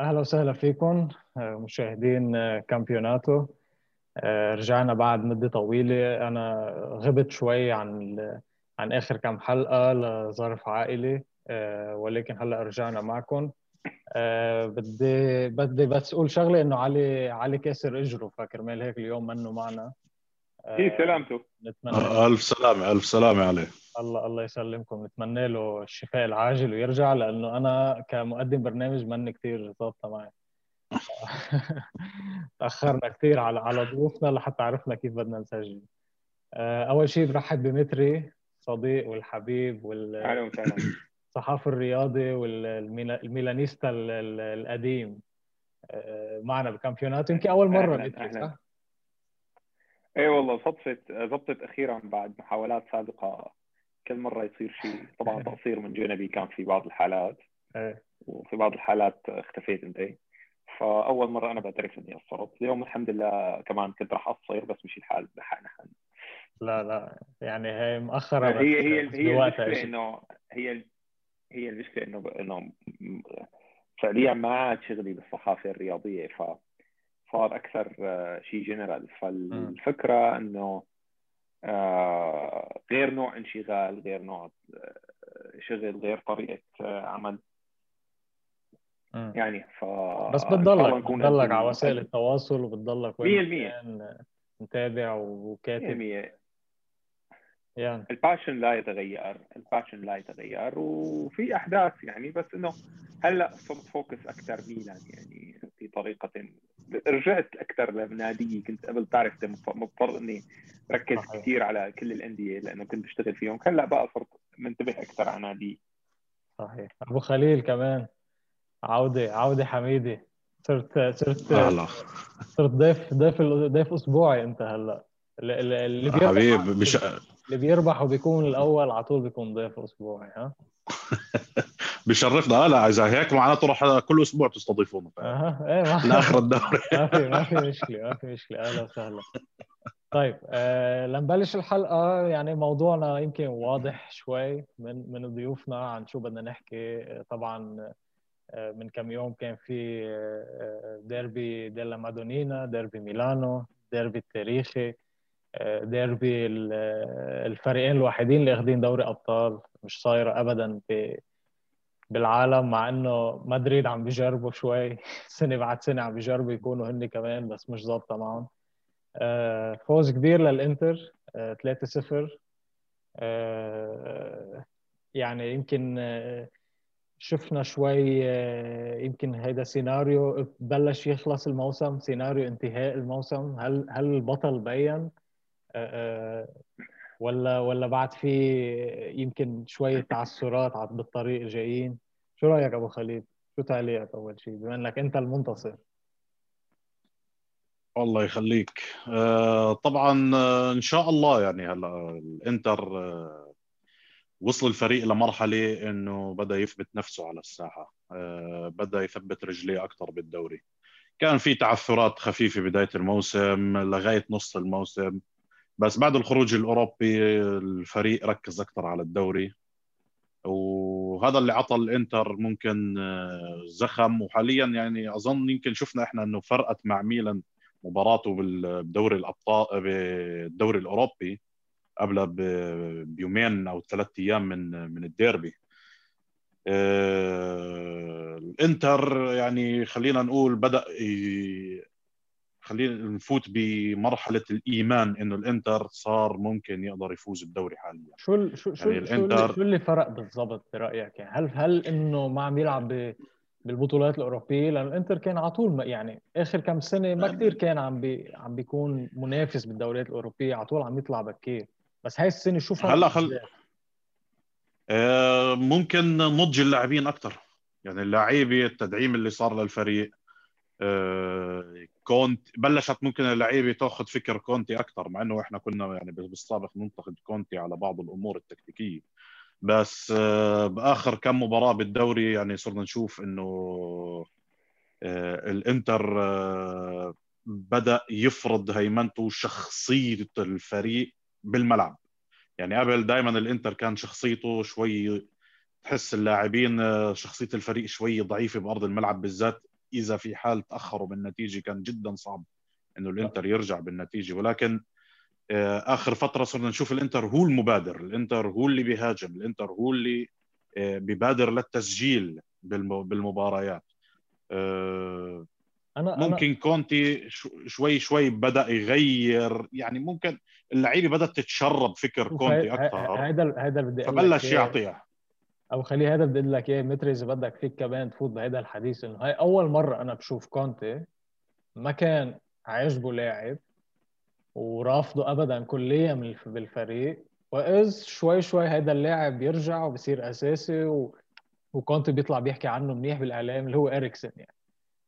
أهلا وسهلا فيكم آه، مشاهدين آه، كامبيوناتو. آه، رجعنا بعد مدة طويلة. أنا غبت شوي عن عن آخر كم حلقة لظرف عائلي ولكن هلأ رجعنا معكم. بدي بدي بس أقول شغلة إنه علي علي كاسر إجره فكرمال هيك اليوم منه معنا. كيف سلامته. نتمنى. ألف سلامة ألف سلامة عليه. الله الله يسلمكم. نتمنى له الشفاء العاجل ويرجع لأنه أنا كمقدم برنامج مني كثير ظابطة معي. تأخرنا كثير على على ضيوفنا لحتى عرفنا كيف بدنا نسجل. آه، أول شيء برحب بمتري صديق والحبيب وال الصحافي الرياضي والميلانيستا القديم. آه، معنا بكامبيونات. يمكن أول مرة متري صح؟ اي والله صدفت ضبطت أخيرا بعد محاولات سابقة كل مرة يصير شيء. طبعا تقصير من جانبي كان في بعض الحالات. إيه. وفي بعض الحالات اختفيت انت. فأول مرة أنا بعترف إني قصرت اليوم الحمد لله كمان كنت راح اقصر بس مش الحال. بحقنا لا لا. يعني هي مؤخرة هي هي هي المشكلة انه هي هي المشكلة انه إنه فعليا ما عاد شغلي بالصحافة الرياضية. ف صار أكثر آه، شيء جنرال فالفكرة إنه غير نوع انشغال غير نوع آه، شغل غير طريقة آه، عمل. يعني ف بس بتضلك بتضلك على وسائل التواصل وبتضلك 100% متابع وكاتب. 100% يعني. ال passion لا يتغير ال passion لا يتغير وفي أحداث يعني بس إنه هلأ صرت focus أكثر ميلان يعني في طريقة رجعت أكثر لنادي كنت قبل تعرف مضطر إني ركز. كثير على كل الأندية لأنه كنت بشتغل فيهم. هلا بقى صرت منتبه أكثر على نادي. صحيح. أبو خليل كمان. عودة عودة حميدة. صرت صرت أهلا. صرت ضيف ضيف ضيف أسبوعي أنت هلأ. اللي بيربح حبيب مش اللي بيربح وبيكون الأول على طول بيكون ضيف أسبوعي ها؟ بشرفنا لا إذا هيك معناته راح كل أسبوع تستضيفونا. أها إيه لآخر الدوري. ما في ما في مشكلة ما في مشكلة. أهلا وسهلا. طيب آه لنبلش الحلقة. يعني موضوعنا يمكن واضح شوي من من ضيوفنا عن شو بدنا نحكي. طبعا آه من كم يوم كان في آه ديربي ديلا مادونينا ديربي ميلانو ديربي التاريخي آه ديربي الفريقين الوحيدين اللي أخذين دوري أبطال. مش صايرة ابدا بالعالم مع إنه مدريد عم بيجربوا شوي. سنة بعد سنة عم بيجربوا يكونوا هن كمان بس مش ظابطة معهم. آه، فوز كبير للإنتر 3-0 آه، آه، يعني يمكن شفنا شوي يمكن هيدا سيناريو بلش يخلص الموسم سيناريو انتهاء الموسم. هل هل البطل بين؟ ولا ولا بعد في يمكن شوية تعثرات بالطريق جايين؟ شو رأيك أبو خليل؟ شو تعليقك أول شيء بما إنك أنت المنتصر. الله يخليك. آه طبعا آه إن شاء الله يعني هلا الإنتر آه وصل الفريق لمرحلة إنه بدأ يثبت نفسه على الساحة. بدأ يثبت رجليه أكثر بالدوري. كان في تعثرات خفيفة بداية الموسم لغاية نص الموسم. بس بعد الخروج الأوروبي الفريق ركز أكثر على الدوري. وهذا اللي عطى الإنتر ممكن آه، زخم. وحاليا يعني أظن يمكن شفنا إحنا إنه فرقت مع ميلان مباراته بدوري الأبطال بالدوري الأوروبي قبل بيومين أو ثلاث أيام من من الديربي. آه، الإنتر يعني خلينا نقول بدأ خلينا نفوت بمرحلة الإيمان إنه الإنتر صار ممكن يقدر يفوز بالدوري حاليا. شو شو شو, يعني شو, الإنتر... شو اللي فرق بالضبط برأيك؟ يعني هل هل إنه ما عم يلعب بالبطولات الأوروبية؟ لأنه الإنتر كان على طول يعني آخر كم سنة ما كثير كان عم بي عم بيكون منافس بالدوريات الأوروبية على طول عم يطلع بكير. بس هاي السنة شو فرق هلأ خل... آه ممكن نضج اللاعبين أكثر يعني اللعيبة التدعيم اللي صار للفريق آه كونت بلشت ممكن اللعيبة تاخذ فكر كونتي أكثر مع إنه إحنا كنا يعني بالسابق ننتقد كونتي على بعض الأمور التكتيكية. بس آه، بآخر كم مباراة بالدوري يعني صرنا نشوف إنه آه، الإنتر آه، بدأ يفرض هيمنته وشخصيه الفريق بالملعب. يعني قبل دائما الإنتر كان شخصيته شوي تحس اللاعبين شخصية الفريق شوي ضعيفة بأرض الملعب بالذات. إذا في حال تأخروا بالنتيجة كان جدا صعب إنه الإنتر يرجع بالنتيجة. ولكن آه، آخر فترة صرنا نشوف الإنتر هو المبادر. الإنتر هو اللي بيهاجم. الإنتر هو اللي آه، بيبادر للتسجيل بالمباريات. آه، أنا ممكن أنا... كونتي شوي شوي بدأ يغير. يعني ممكن اللعيبة بدأت تتشرب فكر كونتي أكثر. هذا هذا بدي فبلش يعطيها. أو خليه هذا بدي لك متري اذا بدك فيك كمان تفوت بهذا الحديث إنه هاي أول مرة أنا بشوف كونتي ما كان عاجبه لاعب ورافضه ابدا كليا بالفريق. واذ شوي شوي هذا اللاعب بيرجع وبصير أساسي و... وكونتي بيطلع بيحكي عنه منيح بالإعلام اللي هو اريكسن يعني.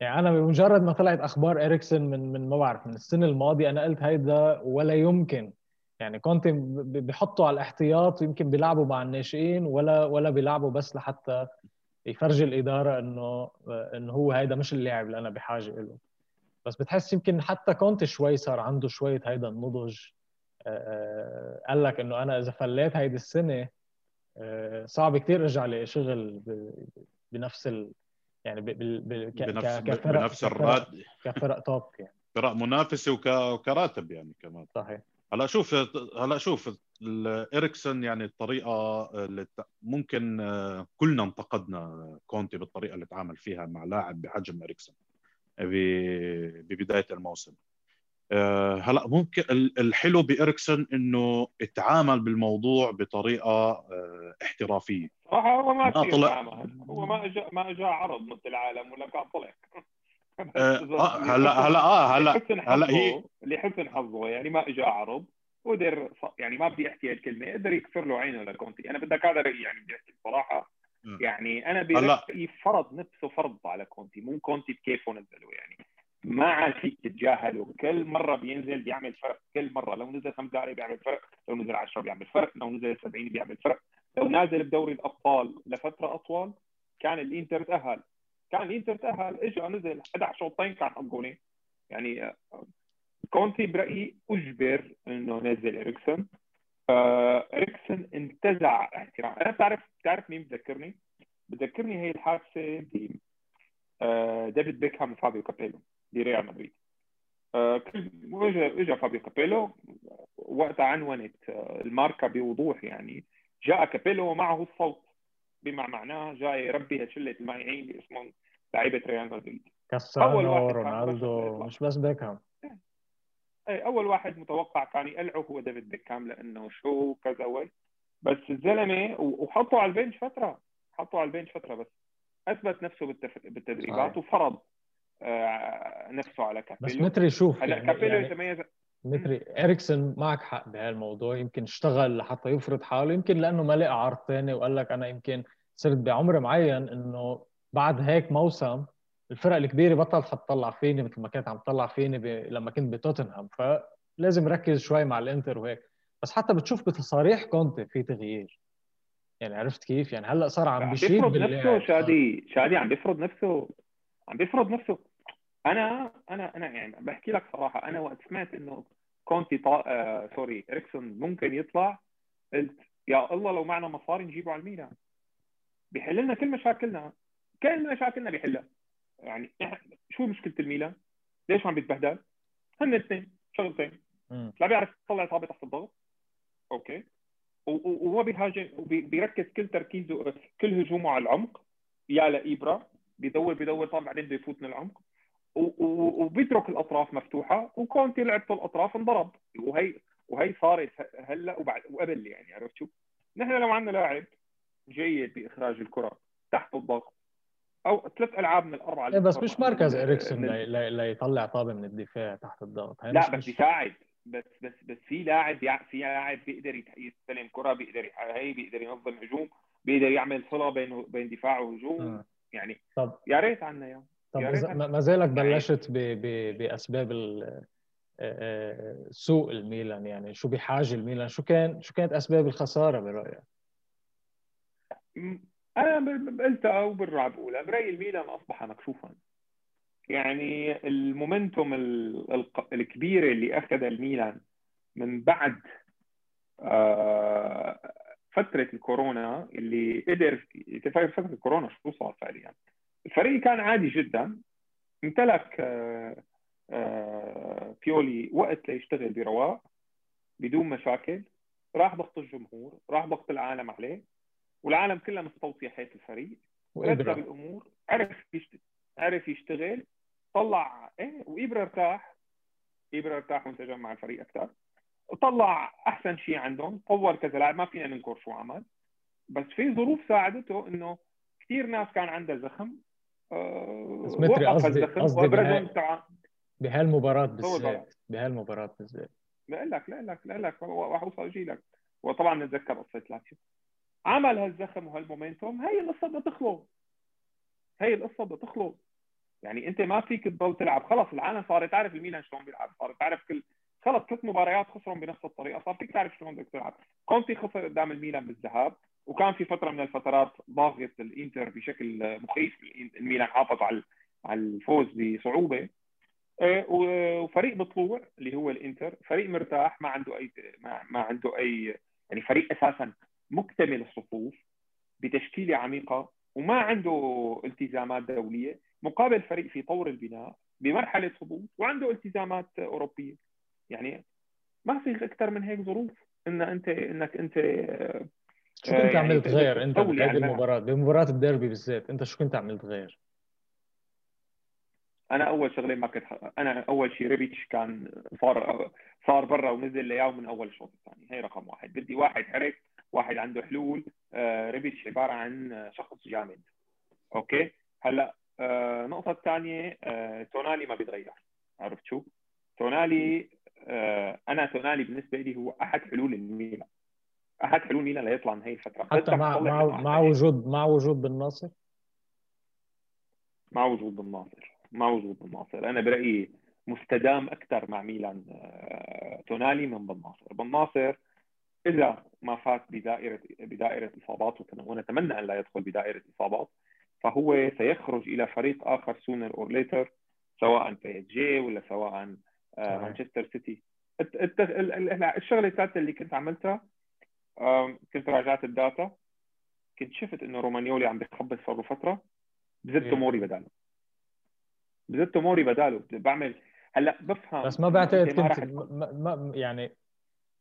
يعني أنا بمجرد ما طلعت أخبار اريكسن من من ما بعرف من السنة الماضية أنا قلت هيدا ولا يمكن يعني كونتي بيحطوا على الاحتياط ويمكن بيلعبوا مع الناشئين ولا ولا بيلعبوا بس لحتى يفرجي الإدارة إنه إنه هو هيدا مش اللاعب اللي أنا بحاجة له بس بتحس يمكن حتى كونتي شوي صار عنده شوية هيدا النضج. قال لك إنه أنا إذا فليت هيدي السنة صعب كثير أرجع لشغل بنفس ال... يعني بال... بال... بنفس كفرق بنفس الراد كفرق توب يعني. فرق منافسه وك... وكراتب يعني كمان. صحيح. هلا شوف هلا شوف إريكسون يعني الطريقة اللي ممكن آه، كلنا انتقدنا كونتي بالطريقة اللي تعامل فيها مع لاعب بحجم إريكسون ببداية الموسم. آه، هلا ممكن الحلو بإريكسون إنه اتعامل بالموضوع بطريقة آه، احترافية. صراحة هو ما طلع هو ما اجى ما اجى عرض مثل العالم ولا كان طلع. هلا هلا آه هلا هلا هي اللي حسن حظه يعني ما اجى عرض وقدر يعني ما بدي أحكي هالكلمة قدر يكسر له عينه لكونتي. أنا بدك هذا رأيي يعني بدي أحكي بصراحة. يعني أنا برايي فرض نفسه فرض على كونتي مو كونتي بكيفه نزله. يعني ما عاد فيك تتجاهله. كل مرة بينزل بيعمل فرق. كل مرة لو نزل خمس دقائق بيعمل فرق لو نزل 10 بيعمل فرق لو نزل 70 بيعمل فرق. لو نازل بدوري الأبطال لفترة أطول كان الإنتر تأهل. كان الإنتر تأهل اجى نزل 11 شوطين كان جولين يعني كونتي برأيي أجبر إنه نزل إريكسون. إريكسون انتزع احترام أنا بتعرف بتعرف مين بذكرني؟ بذكرني هي الحادثة ب آه، ديفيد بيكهام وفابيو كابيلو بريال مدريد. آه، واجا اجى فابيو كابيلو. وقتها عنونت آه، الماركة بوضوح يعني. جاء كابيلو ومعه السوط. بما معناه جاي يربي شلة المائعين باسمهم لعيبة ريال مدريد. كاسانو رونالدو مش بس بيكهام. اي أول واحد متوقع كان يقلعه هو ديفيد بيكهام لأنه شو كذا وي بس الزلمة وحطوا على ال bench فترة حطوا على ال bench فترة بس. أثبت نفسه بالتدريبات وفرض آه، نفسه على كابيلو بس متري شوف هلا يعني كابيلو يعني يتميز متري اريكسون معك حق بهالموضوع يمكن اشتغل لحتى يفرض حاله يمكن لأنه ما لقى عرض ثاني وقال لك أنا يمكن صرت بعمر معين إنه بعد هيك موسم الفرق الكبيرة بطلت حتطلع فيني مثل ما كانت عم تطلع فيني ب... لما كنت بتوتنهام. فلازم ركز شوي مع الإنتر وهيك. بس حتى بتصاريح بتصاريح كونتي في تغيير. يعني عرفت كيف؟ يعني هلأ صار عم بيشيد بيفرض نفسه شادي شادي عم بيفرض نفسه عم بيفرض نفسه أنا أنا أنا يعني بحكي لك صراحة أنا وقت سمعت إنه كونتي طا... آه sorry إريكسون ممكن يطلع قلت يا الله لو معنا مصاري نجيبه على الميلان بيحل لنا كل مشاكلنا كل مشاكلنا بيحلها. يعني شو مشكلة الميلان؟ ليش عم بيتبهدل؟ هن اثنين شغلتين. لا بيعرف يطلع إصابة تحت الضغط. okay. وهو بيهاجم وبيركز كل تركيزه كل هجومه على العمق. يا لإبرة بيدور بيدور طبعا بعدين بده يفوت من العمق. وبيترك الأطراف مفتوحة وكونتي لعب طول الأطراف انضرب. وهي وهي صارت هلأ وبعد وقبل يعني عرفت شو؟ نحن لو عندنا لاعب جيد بإخراج الكرة تحت الضغط أو ثلاث ألعاب من الأربعة إيه بس مش مركز إريكسون ليطلع طابة من الدفاع تحت الضغط. لا بس بيساعد. بس بس بس في لاعب في لاعب بيقدر يستلم كرة بيقدر هي بيقدر ينظم هجوم بيقدر يعمل صلة بين بين دفاع وهجوم. آه. يعني طب يا ريت عنا اياه طب ما زالك بلشت ب... ب... بأسباب سوء الميلان يعني شو بحاجة الميلان؟ شو كان شو كانت أسباب الخسارة برأيك؟ أنا قلتها وبرجع بقولها برأيي الميلان أصبح مكشوفا. يعني المومنتوم الكبيره اللي اخذها الميلان من بعد آه، فترة الكورونا اللي قدر فترة الكورونا شو صار فعليا؟ الفريق كان عادي جدا. امتلك بيولي وقت ليشتغل برواق بدون مشاكل. راح ضغط الجمهور راح ضغط العالم عليه والعالم كلها مستوصيه حيث الفريق. رتب الأمور عرف يشتغل عرف يشتغل طلع إيه وإبرة ارتاح. إبرة ارتاح وانسجم مع الفريق أكثر وطلع أحسن شيء عندهم طور كذا لاعب ما فينا ننكر شو عمل. بس في ظروف ساعدته إنه كثير ناس كان عندها زخم. آه، بس متري قصدي قصدي بهالمباراة بالذات بهالمباراة بالذات. لا لك لا لك لا لك راح أوصل أجي لك. وطبعا نتذكر قصة لاتسيو عمل هالزخم وهالمومنتوم هي القصة بدها تخلص. هي القصة بدها تخلص. يعني أنت ما فيك تضل تلعب. خلص العالم صارت تعرف الميلان شلون بيلعب. صارت تعرف كل خلص ثلاث مباريات خسرهم بنفس الطريقة. صار فيك تعرف شلون بدك تلعب. كونتي خسر قدام الميلان بالذهاب. وكان في فترة من الفترات ضاغط الإنتر بشكل مخيف الميلان حافظ على الفوز بصعوبة. إيه، وفريق بطلوع اللي هو الإنتر فريق مرتاح ما عنده أي ما عنده أي يعني فريق أساسا مكتمل الصفوف بتشكيلة عميقة وما عنده التزامات دولية مقابل فريق في طور البناء بمرحلة هبوط وعنده التزامات أوروبية. يعني ما في أكثر من هيك ظروف إن أنت إنك أنت شو كنت يعني عملت غير أنت بهذه المباراة؟ بمباراة الديربي بالذات أنت شو كنت عملت غير؟ أنا أول شغلة ما كنت أنا أول شيء ريبيتش كان صار صار برا ونزل لياو من أول الشوط الثاني هي رقم واحد. بدي واحد حرك واحد عنده حلول. آه ريبيتش عبارة عن شخص جامد. okay؟ هلأ آه النقطة الثانية آه تونالي ما بيتغير. عرفت شو؟ تونالي أنا تونالي بالنسبة لي هو أحد حلول الميلان. احد حلول ميلان ليطلع من هي الفترة. حتى مع مع, مع وجود مع وجود بالناصر مع وجود بالناصر مع وجود بن ناصر. أنا برأيي مستدام أكثر مع ميلان آه، تونالي من بن ناصر. بن ناصر إذا ما فات بدائره بدائرة إصابات ونتمنى أن لا يدخل بدائرة إصابات فهو سيخرج إلى فريق آخر sooner or later سواء PSG ولا سواء مانشستر سيتي الشغلة الثالثة اللي كنت عملتها كنت راجعت ال data. كنت شفت إنه رومانيولي عم بيخبص صار له فترة. بزت إيه. موري بداله. بزت توموري بداله. بعمل هلأ بفهم بس ما بعتقد كنت ما ما يعني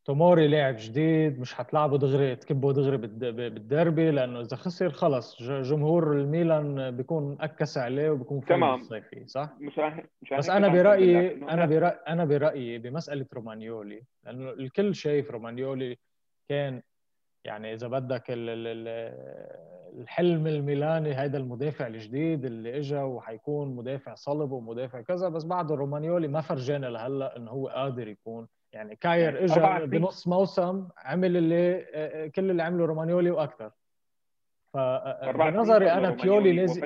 توموري لاعب جديد مش حتلعبه دغري تكبه دغري بالدربي لأنه إذا خسر خلص جمهور الميلان بيكون X عليه وبيكون تمام. الصيفي صح؟ مشان مشان بس أنا برايي أنا برايي أنا برأيي بمسألة رومانيولي لأنه الكل شايف رومانيولي. كان يعني إذا بدك الحلم الميلاني هذا المدافع الجديد اللي اجى وحيكون مدافع صلب ومدافع كذا بس بعد رومانيولي ما فرجانا لهلأ إنه هو قادر يكون. يعني كاير يعني اجى بنص موسم عمل اللي كل اللي عمله رومانيولي وأكثر فبنظري أنا بيولي لازم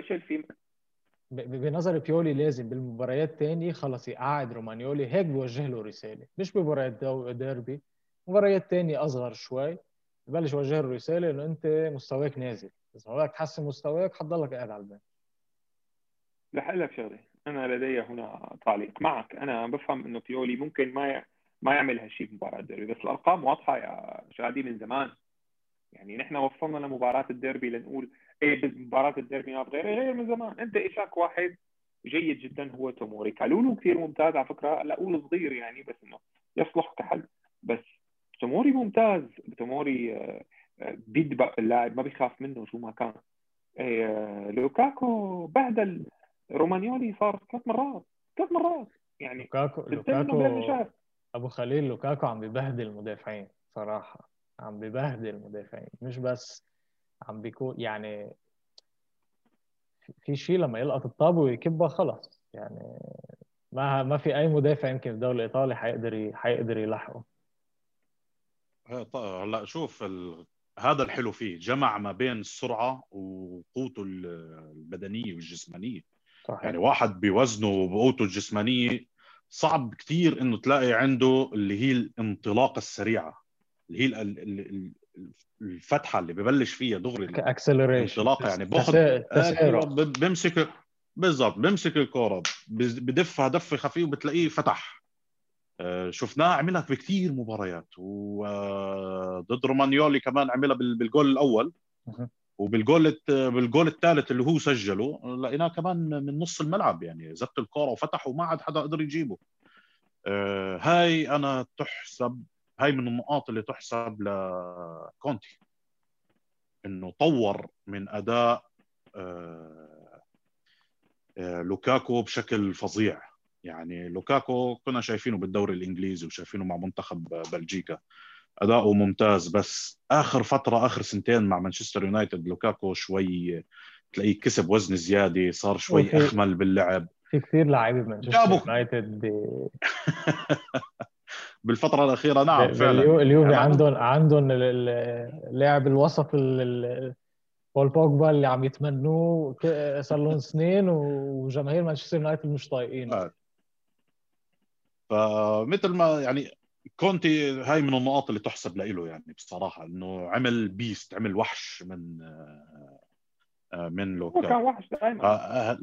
بنظري بيولي لازم بالمباريات الثانية خلص يقعد رومانيولي هيك بوجه له رسالة مش بمباريات ديربي. مباريات ثانية أصغر شوي. ببلش يوجه له رساله إنه أنت مستواك نازل. إذا بدك تحسن مستواك حتضلك قاعد على ال bench. رح أقول لك شغلة. أنا لدي هنا تعليق معك. أنا بفهم إنه بيولي ممكن ما ما يعمل هالشيء بمباراه الديربي بس الأرقام واضحة يا شادي من زمان. يعني نحن وصلنا لمباراة الديربي لنقول إيه بمباراه الديربي ما بغير غير من زمان. أنت إجاك واحد جيد جدا هو توموري. كالولو كثير ممتاز على فكرة. لا أقول صغير يعني بس إنه يصلح كحل. بس توموري ممتاز. توموري آه، آه، بيدبق اللاعب ما بيخاف منه شو ما كان. آه، لوكاكو بهدل. رومانيولي صار ثلاث مرات ثلاث مرات. يعني لوكاكو لوكاكو أبو خليل لوكاكو عم ببهدل المدافعين صراحة. عم ببهدل المدافعين. مش بس عم بيكون يعني في شيء لما يلقط الطابة ويكبها خلص. يعني ما ما في أي مدافع يمكن في الدوري الإيطالي حيقدر حيقدر يلحقه هلا شوف ال... هذا الحلو فيه جمع ما بين السرعة وقوته البدنيه والجسمانية. صحيح. يعني واحد بوزنه وبقوته الجسمانية صعب كثير إنه تلاقي عنده اللي هي الانطلاقة السريعة اللي هي الفتحة اللي ببلش فيها دغري اكسلريشن انطلاقه يعني بأخذ أيوة، بمسك بالضبط بمسك الكوره بدفها دفة خفيف وبتلاقيه فتح. آه، شفناه عملها في كثير مباريات وضد رومانيولي كمان عملها بالجول الأول وبالجول بالجول الثالث اللي هو سجله لقيناه كمان من نص الملعب يعني زت الكره وفتح وما عاد حدا قدر يجيبه. آه، هاي أنا تحسب هاي من النقاط اللي تحسب لكونتي إنه طور من أداء آه، آه، لوكاكو بشكل فظيع. يعني لوكاكو كنا شايفينه بالدوري الإنجليزي وشايفينه مع منتخب بلجيكا. أداؤه ممتاز بس آخر فترة آخر سنتين مع مانشستر يونايتد لوكاكو شوي تلاقيه كسب وزن زيادة صار شوي أخمل باللعب. في كثير لاعبين بمانشستر يونايتد بالفترة الأخيرة نعم فعلا. اليوفي يعني عندهم عندهم لاعب الوسط بول بوجبا اللي عم يتمنوه صار لهم سنين وجماهير مانشستر يونايتد مش طايقينه. آه. فمثل ما يعني كونتي هاي من النقاط اللي تحسب له يعني بصراحة إنه عمل beast عمل وحش من آه، من لوكا هو كان وحش دائما آه،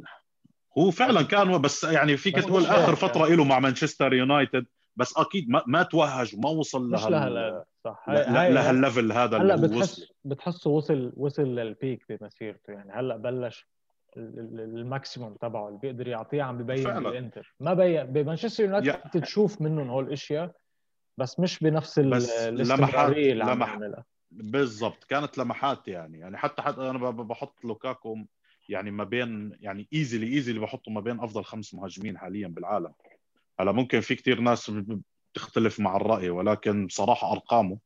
هو فعلا كان بس يعني فيك تقول آخر فترة له مع مانشستر يونايتد بس أكيد ما, ما توهج وما وصل مش لهال صح. لهال level هذا هلأ بتحس بتحسه وصل وصل لل peak بمسيرته يعني. هلأ بلش ال maximum تبعه اللي بيقدر يعطيه عم ببين بالإنتر. ما بين بمانشستر يونايتد تشوف منهم هول الاشياء بس مش بنفس الاستمرارية اللي عم يعملها بالضبط. كانت لمحات يعني. يعني حتى حتى أنا بحط لوكاكو يعني ما بين يعني easily easily بحطه ما بين أفضل خمس مهاجمين حاليا بالعالم. هلا ممكن في كثير ناس بتختلف مع الرأي ولكن بصراحة أرقامه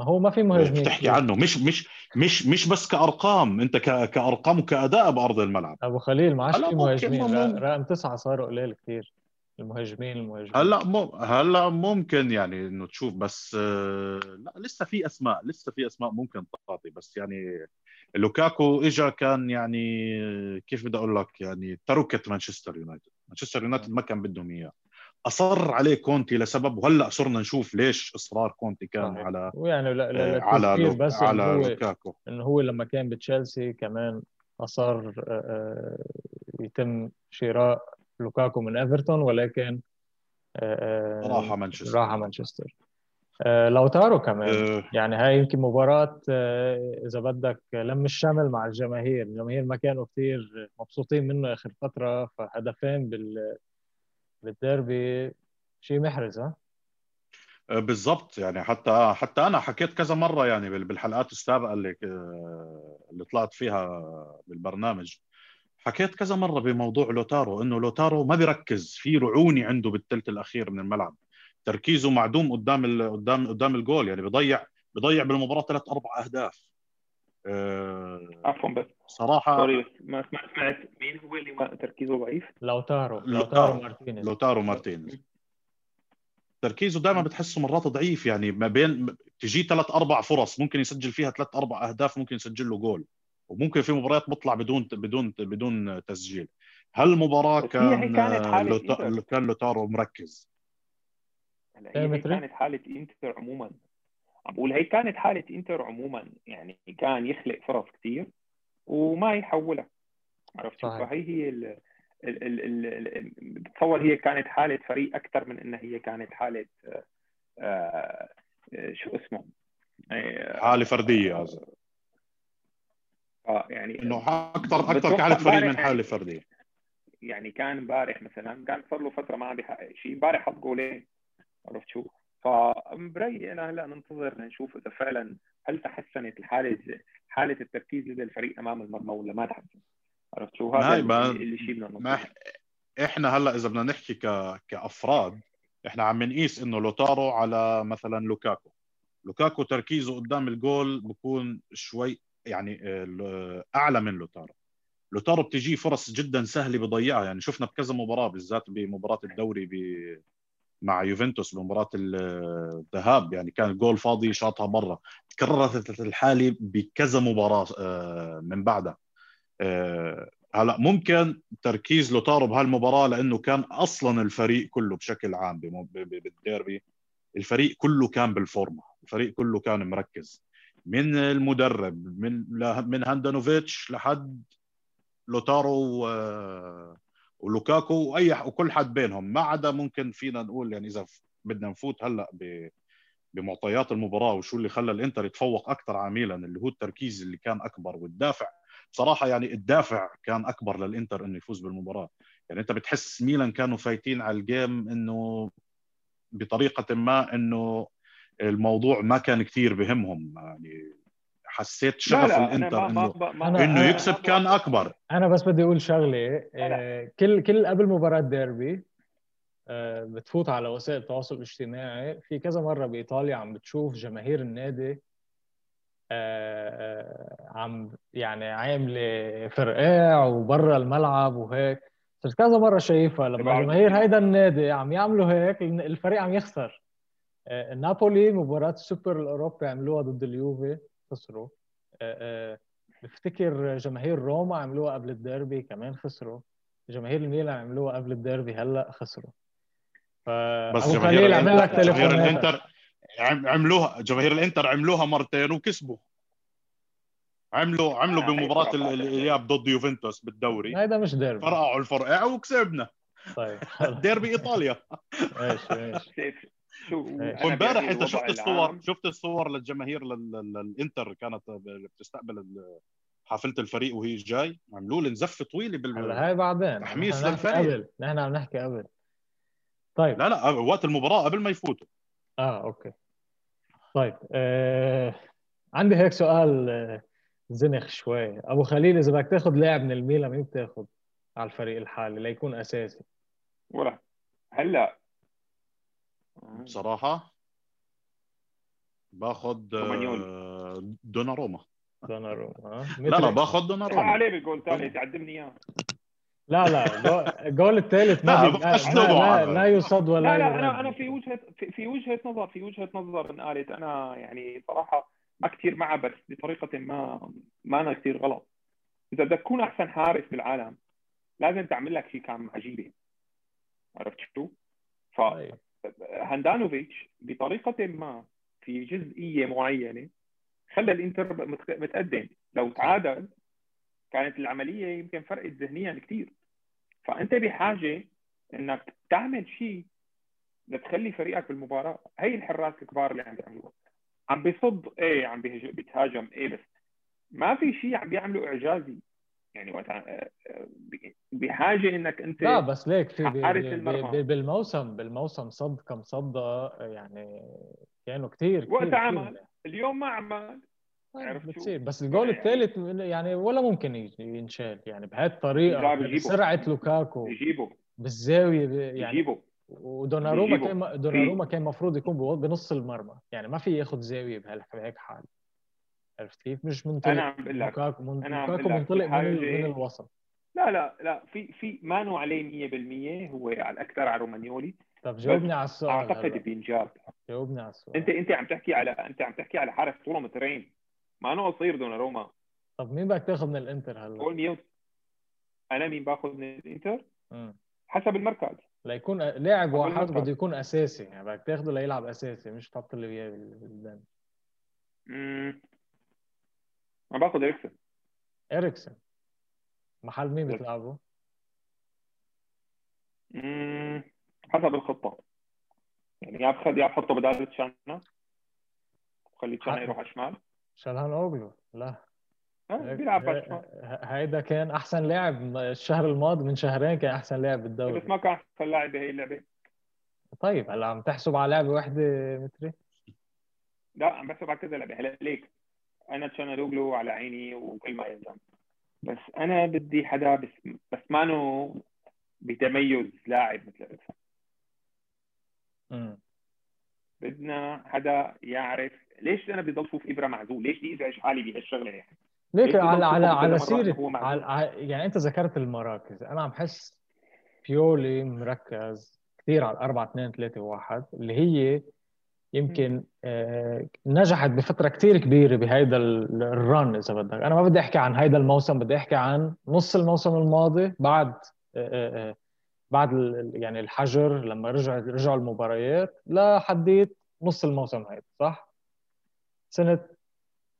ما هو ما في مهاجمين بتحكي عنه. مش مش مش مش بس كأرقام. أنت كأرقام وكأداء بأرض الملعب. أبو خليل ما عادش في مهاجمين. رقم تسعة صاروا قليل كثير المهاجمين المهاجمين. هلا مو هلا ممكن يعني إنه تشوف بس آه، لا لسه في أسماء. لسه في أسماء ممكن تعطي. بس يعني لوكاكو اجى كان يعني كيف بدي أقول لك؟ يعني تركه مانشستر يونايتد. مانشستر يونايتد ما كان بدهم إياه. أصر عليه كونتي لسبب؟ وهلأ صرنا نشوف ليش إصرار كونتي كان صحيح. على ويعني لا لا لا على لو بس على لوكاكو. انه هو لما كان بتشيلسي كمان أصر آه، آه، يتم شراء لوكاكو من إيفرتون ولكن راح مانشستر. راح مانشستر. لوتارو كمان. يعني هاي يمكن مباراة إذا بدك لم الشمل مع الجماهير. الجماهير ما كانوا كثير مبسوطين منه آخر فترة فهدفين بال بالديربي شيء محرز ها؟ أه، بالضبط. يعني حتى حتى أنا حكيت كذا مرة يعني بالحلقات السابقة اللي اللي طلعت فيها بالبرنامج. حكيت كذا مرة بموضوع لوتارو إنه لوتارو ما بيركز في رعوني عنده بالثلث الأخير من الملعب. تركيزه معدوم قدام قدام قدام الجول يعني بيضيع بيضيع بالمباراة ثلاث أربع أهداف. عفوا بس. صراحة sorry ما سمعت مين هو اللي تركيزه ضعيف؟ لوتارو لوتارو مارتينيز. لوتارو مارتينيز. تركيزه دائما بتحسه مرات ضعيف يعني ما بين تجي ثلاث أربع فرص ممكن يسجل فيها ثلاث أربع أهداف ممكن يسجل له جول. وممكن في مباريات بيطلع بدون بدون بدون تسجيل. هالمباراه كان لوتا... كان لوتارو مركز؟ هي كانت حالة إنتر عموما. عم بقول هي كانت حالة إنتر عموما يعني كان يخلق فرص كثير وما يحولها عرفت شو؟ فهي هي ال... ال... ال... ال... بتصور هي كانت حالة فريق أكثر من إنها هي كانت حالة آه... آه... شو اسمه؟ آه... حالة فردية آه يعني إنه أكثر أكثر كحاله فريق من حالة فردية. يعني كان امبارح مثلا كان صار له فترة ما عم بيحقق شيء. امبارح حط جولين. عرفت شو؟ فبرايي أنا هلأ ننتظر نشوف إذا فعلا هل تحسنت الحالة حالة التركيز لدى الفريق أمام المرمى ولا ما تحسن؟ عرفت شو؟ هذا اللي, اللي شيء بدنا إحنا هلأ إذا بدنا نحكي ك... كأفراد إحنا عم نقيس إنه لوتارو على مثلا لوكاكو. لوكاكو تركيزه قدام الجول بكون شوي يعني أعلى من لوتارو. لوتارو بتجيه فرص جدا سهلة بضيعها. يعني شفنا بكذا مباراة بالذات بمباراة الدوري ب مع يوفنتوس بمباراه الذهاب يعني كان جول فاضي شاطها برا تكررت الحاله بكذا مباراة آه، من بعدها آه، هلا ممكن تركيز لوتارو بهالمباراة لأنه كان أصلا الفريق كله بشكل عام بالديربي الفريق كله كان بالفورمة. الفريق كله كان مركز. من المدرب من من هاندانوفيتش لحد لوتارو ولوكاكو وأي وكل حد بينهم. ما عدا ممكن فينا نقول يعني إذا بدنا نفوت هلأ بمعطيات المباراة وشو اللي خلى الإنتر يتفوق أكثر على ميلان اللي هو التركيز اللي كان أكبر والدافع. بصراحة يعني الدافع كان أكبر للإنتر إنه يفوز بالمباراة. يعني أنت بتحس ميلان كانوا فايتين على ال game إنه بطريقة ما إنه الموضوع ما كان كثير بهمهم. يعني حسيت شغف لا لا الإنتر إنه إنه يكسب كان أكبر. أنا بس بدي أقول شغلة آه، كل كل قبل مباراة ديربي آه، بتفوت على وسائل التواصل الاجتماعي. في كذا مرة بإيطاليا عم بتشوف جماهير النادي آه، عم يعني عاملة فرقاع وبرا الملعب وهيك. صرت كذا مرة شايفها لما جماهير هيدا النادي عم يعملوا هيك الفريق عم يخسر. نابولي مباراة السوبر الأوروبي عملوها ضد اليوفي. خسروا. بفتكر جماهير روما عملوها قبل الديربي كمان خسروا. جماهير الميلان عملوها قبل الديربي هلأ خسروا. ف بس جماهير لك جماهير الإنتر عملوها جماهير الإنتر عملوها مرتين وكسبوا. عملوا عملوا بمباراة الإياب ضد يوفنتوس بالدوري. هذا مش ديربي. فرقعوا الفرقع وكسبنا. طيب ديربي إيطاليا. ماشي ماشي. وإمبارح أنت شفت الصور شفت الصور للجماهير للإنتر كانت بتستقبل حافلة الفريق وهي جاي. عملوا لهن زفة طويلة بال هاي بعدين. تحميس للفريق. نحن عم نحكي قبل. طيب. لا لا وقت المباراة قبل ما يفوتوا. آه okay. طيب آه... عندي هيك سؤال آه، زنخ شوي. أبو خليل إذا بدك تاخذ لاعب من الميلان مين بتاخذ على الفريق الحالي ليكون أساسي. ولا. هلأ. بصراحة باخذ دوناروما. دوناروما لا لا باخذ دوناروما. عليه بقول ثالث تعدمني إياه. لا لا الجول الثالث ما لا, لا, لا يصد ولا لا لا أنا أنا في وجهة في, في وجهة نظر في وجهة نظر إن قالت أنا يعني صراحة ما كثير معها بس بطريقة ما ما أنا كثير غلط. إذا بدك تكون أحسن حارس بالعالم لازم تعمل لك شيء كان عجيبه عرفت شو؟ ف. هاندانوفيتش بطريقة ما في جزئية معينة خلى الإنتر متقدم. لو تعادل كانت العملية يمكن فرقت ذهنيا كثير فأنت بحاجة إنك تعمل شيء لتخلي فريقك بالمباراة. هي الحراس الكبار اللي عم بيعملوها. عم بيصد إيه عم بيتهاجم إيه بس ما في شيء عم بيعملوا إعجازي. يعني وقت آه، آه، بحاجة إنك أنت لا بس ليك في بالموسم بالموسم صد كم صدى يعني كانوا كثير وقت عمل. اليوم ما عمل. طيب بتصير. بس الجول يعني الثالث يعني ولا ممكن ينشال. يعني بهذه الطريقة بسرعة لوكاكو. يجيبه بالزاوية يعني يجيبه ودوناروما كان دوناروما كان المفروض يكون بنص المرمى. يعني ما في ياخذ زاوية بهيك حال. عرفت كيف؟ مش منطلق أنا عم بقول لك لوكاكو منطلق من, من الوسط. لا لا لا في في ما نوع عليه 100% هو على الأكثر على رومانيولي. طب جاوبني على السؤال أعتقد بينجاب. جاوبني على السؤال. أنت أنت عم تحكي على أنت عم تحكي على حارس طوله مترين ما انه قصير روما. طب مين بدك تاخذ من الإنتر هلا؟ قول أنا مين باخذ من الإنتر؟ م. حسب المركز. ليكون لاعب واحد بده يكون أساسي يعني بدك تاخذه ليلعب أساسي مش تحط لي اياه بالبنش ما باخذ إريكسن. إريكسن. محل مين بتلعبه؟ حسب الخطة. يعني يا بخد يا بحطه بدال تشانا. خلي تشالهان يروح على الشمال. شالهان أوغلو. لا. بيلعب على هيدا كان أحسن لاعب الشهر الماضي من شهرين كان أحسن لاعب بالدوري. بس ما كان أحسن لاعب بهي اللعبة. طيب هلا عم تحسب على لعبة واحدة متري؟ لا عم بحسب على كذا لعبة. هلا ليك. أنا تشالهان أوغلو على عيني وكل ما يلزم بس أنا بدي حدا بس بس مانو بتميز لاعب مثل اريكسون بدنا حدا يعرف ليش أنا بدي أشوف إبرة معزول؟ ليش بدي ازعج حالي بهالشغلة؟ يعني ليك على على على سيره على يعني أنت ذكرت المراكز. أنا عم حس بيولي مركز كثير على 4 2 3 1 اللي هي يمكن آه، نجحت بفترة كثير كبيرة بهيدا الرن إذا بدك. أنا ما بدي أحكي عن هيدا الموسم بدي أحكي عن نص الموسم الماضي بعد آه، آه، بعد يعني الحجر لما رجع رجعوا المباريات لحديت نص الموسم هيدا صح؟ سنة